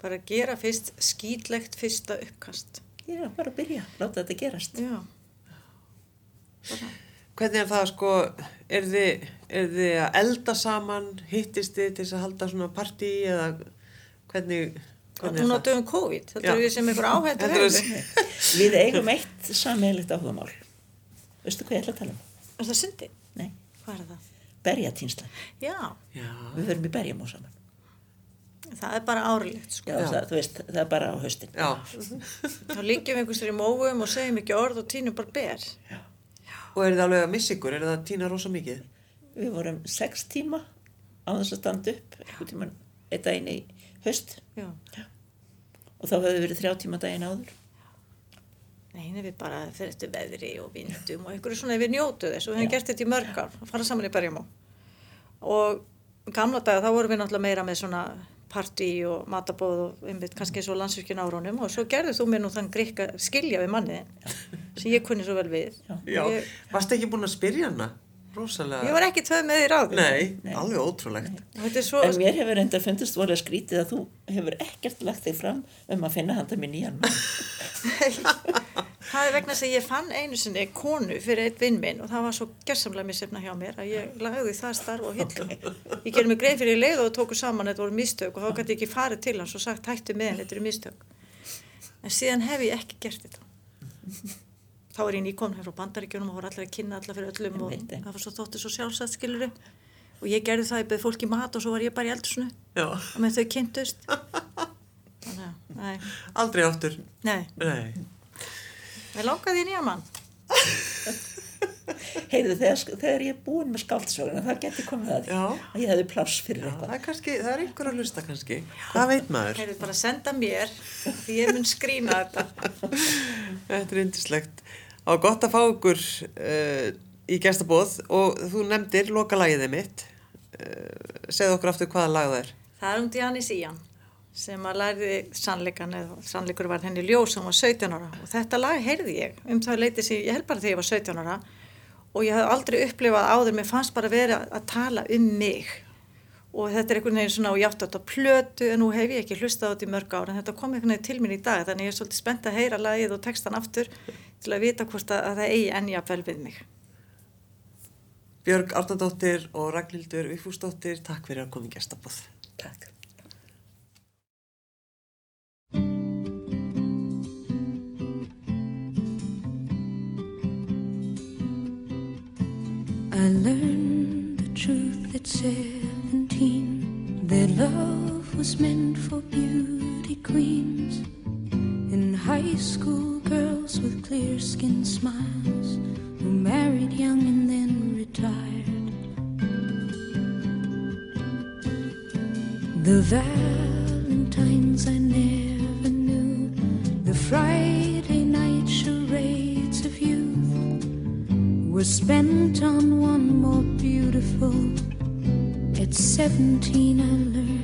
bara gera fyrst skýtlegt fyrsta uppkast.
Ég er bara að byrja, láta þetta gerast.
Já,
Hvernig er það sko, er þið, er þið að elda saman, hittist þið til þess að halda svona partí eða hvernig, er það?
dögum COVID, þetta
Já.
er við sem
Þetta er-
hefur.
við eigum eitt sammeilegt áhugamál veistu hvað ég ætla að tala um?
Er það syndi?
Nei,
Hvað er það?
berjatínsla
Já,
Já,
við verum í berjamó saman
það er bara árlegt sko.
Já, Það, þú veist, það er bara á haustin
já.
Þá líkjum við einhverstur í móum og segjum ekki orð og tínum bara ber.
Og er þið alveg að missa ykkur, er það að týna rosa mikið?
við vorum sex tíma á þess að standa upp einhvern tímann einn daginn í haust.
Já.
og þá höfðu verið þrjá tíma daginn áður.
Nei, nei, við bara fyrir eftir veðri og vindum og einhverju svona, við njótu þess og við hefum gert þetta í mörg ár, að fara saman í berjum og gamla daga þá vorum við náttúrulega meira með svona partí og matabóð og einmitt kannski eins og landsvirkjun árunum og svo gerðu þú mér nú þann grikka skilja við manniðin sem ég kunni svo vel við.
Já,
ég,
varstu ekki búin að spyrja hana? Rósalega.
ég var ekki tvöð með því ráði
Nei, alveg ótrúlegt.
og þetta er svo
En mér hefur enda fundist voru að skrítið að þú hefur ekkert lagt þig fram um að finna handa mér nýjan mann.
það er vegna þess að ég fann einu sinni konu fyrir eitt vinn minn og það var svo gersamlega missefna hjá mér að ég lagði það starf og hillu. Ég gerði mig greið fyrir í leið og tóku saman þetta voru mistök og þá gæti ég ekki farið til hans og sagt hættu með hann, þetta eru mistök. En síðan hef ég ekki gert þetta þá er ég nýkomin hér frá bandaríkjunum og voru allir að kynna allar fyrir öllum og það var svo þóttið svo sjálfsagt skiluru og ég gerði það, ég beði fólki mat og svo var ég bara í eldursnu
Já,
og með þau kynntust
aldrei áttur.
nei, ég langaði í nýja mann
Heyrðu, þegar, þegar ég er búin með skáldsöguna, það geti komið að því
Já.
að ég hefði pláss fyrir
Já,
eitthvað.
það er kannski, það er einhver að hlusta kannski. Hvað veit maður?
Heyrðu bara senda mér því ég mun skrýna þetta.
Þetta er yndislegt. Það var gott að fá ykkur uh, í gestabóð og þú nefndir loka lagiðið mitt. Uh, segðu okkur aftur hvaða lag það er.
Það er um Dianis Ían sem að lærði sannleikan eða sannleikur var henni ljós sem var 17 ára. Og þetta lag heyrði ég um það leiti sem ég held bara þegar ég var 17 ára. Og ég hafði aldrei upplifað áður, mér fannst bara vera að tala um mig. Og þetta er einhvern veginn svona og ég átti þetta plötu en nú hef ég ekki hlustað á þetta í mörg ára en þetta kom einhvern veginn til mín í dag þannig ég er svolítið spennt að heyra lagið og textan aftur til að vita hvort að, að það eigi ennja vel við mig.
Björg Árnandóttir og Ragnhildur Vigfúsdóttir, takk fyrir að koma í gestabóð.
Takk.
I learned the truth at seventeen that love was meant for beauty queens and high school girls with clear skin smiles who married young and then retired. The Valentines I never knew, the Friday night charades of youth were spent on one more beautiful. At 17, I learned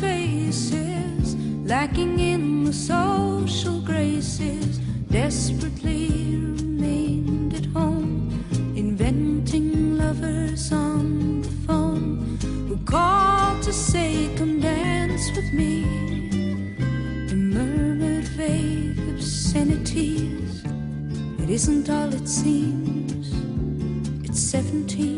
faces, lacking in the social graces, desperately remained at home, inventing lovers on the phone who called to say, Come dance with me. And murmured vague obscenities. It isn't all it seems. It's 17.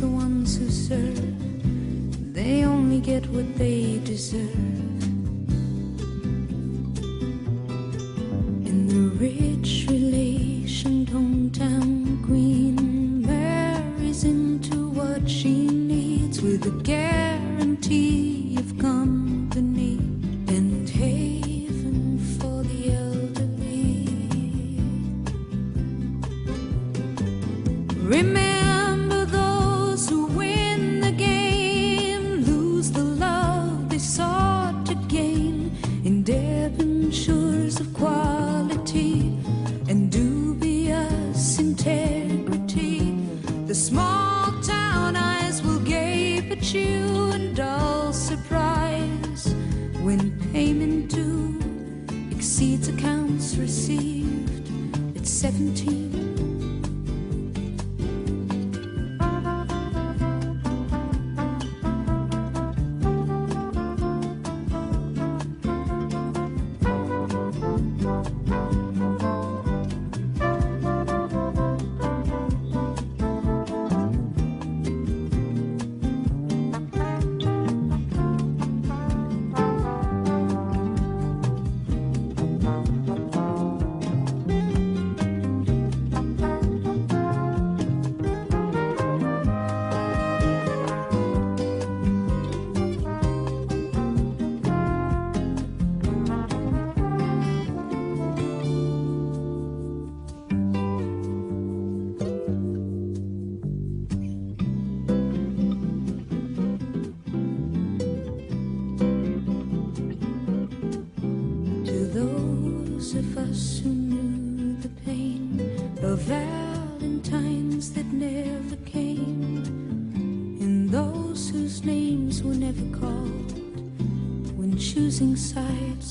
The ones who serve. They only get what they deserve.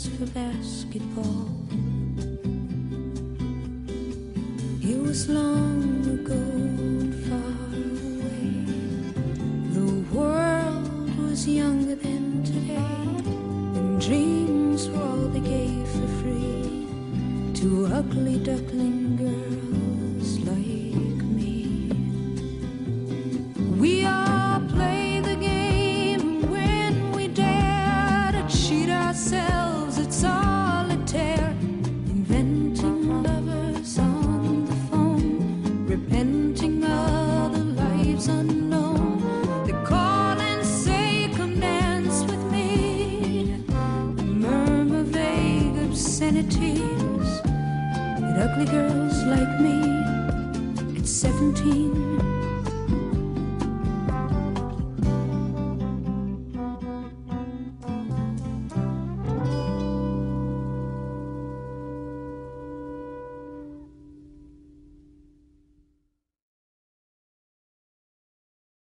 For basketball.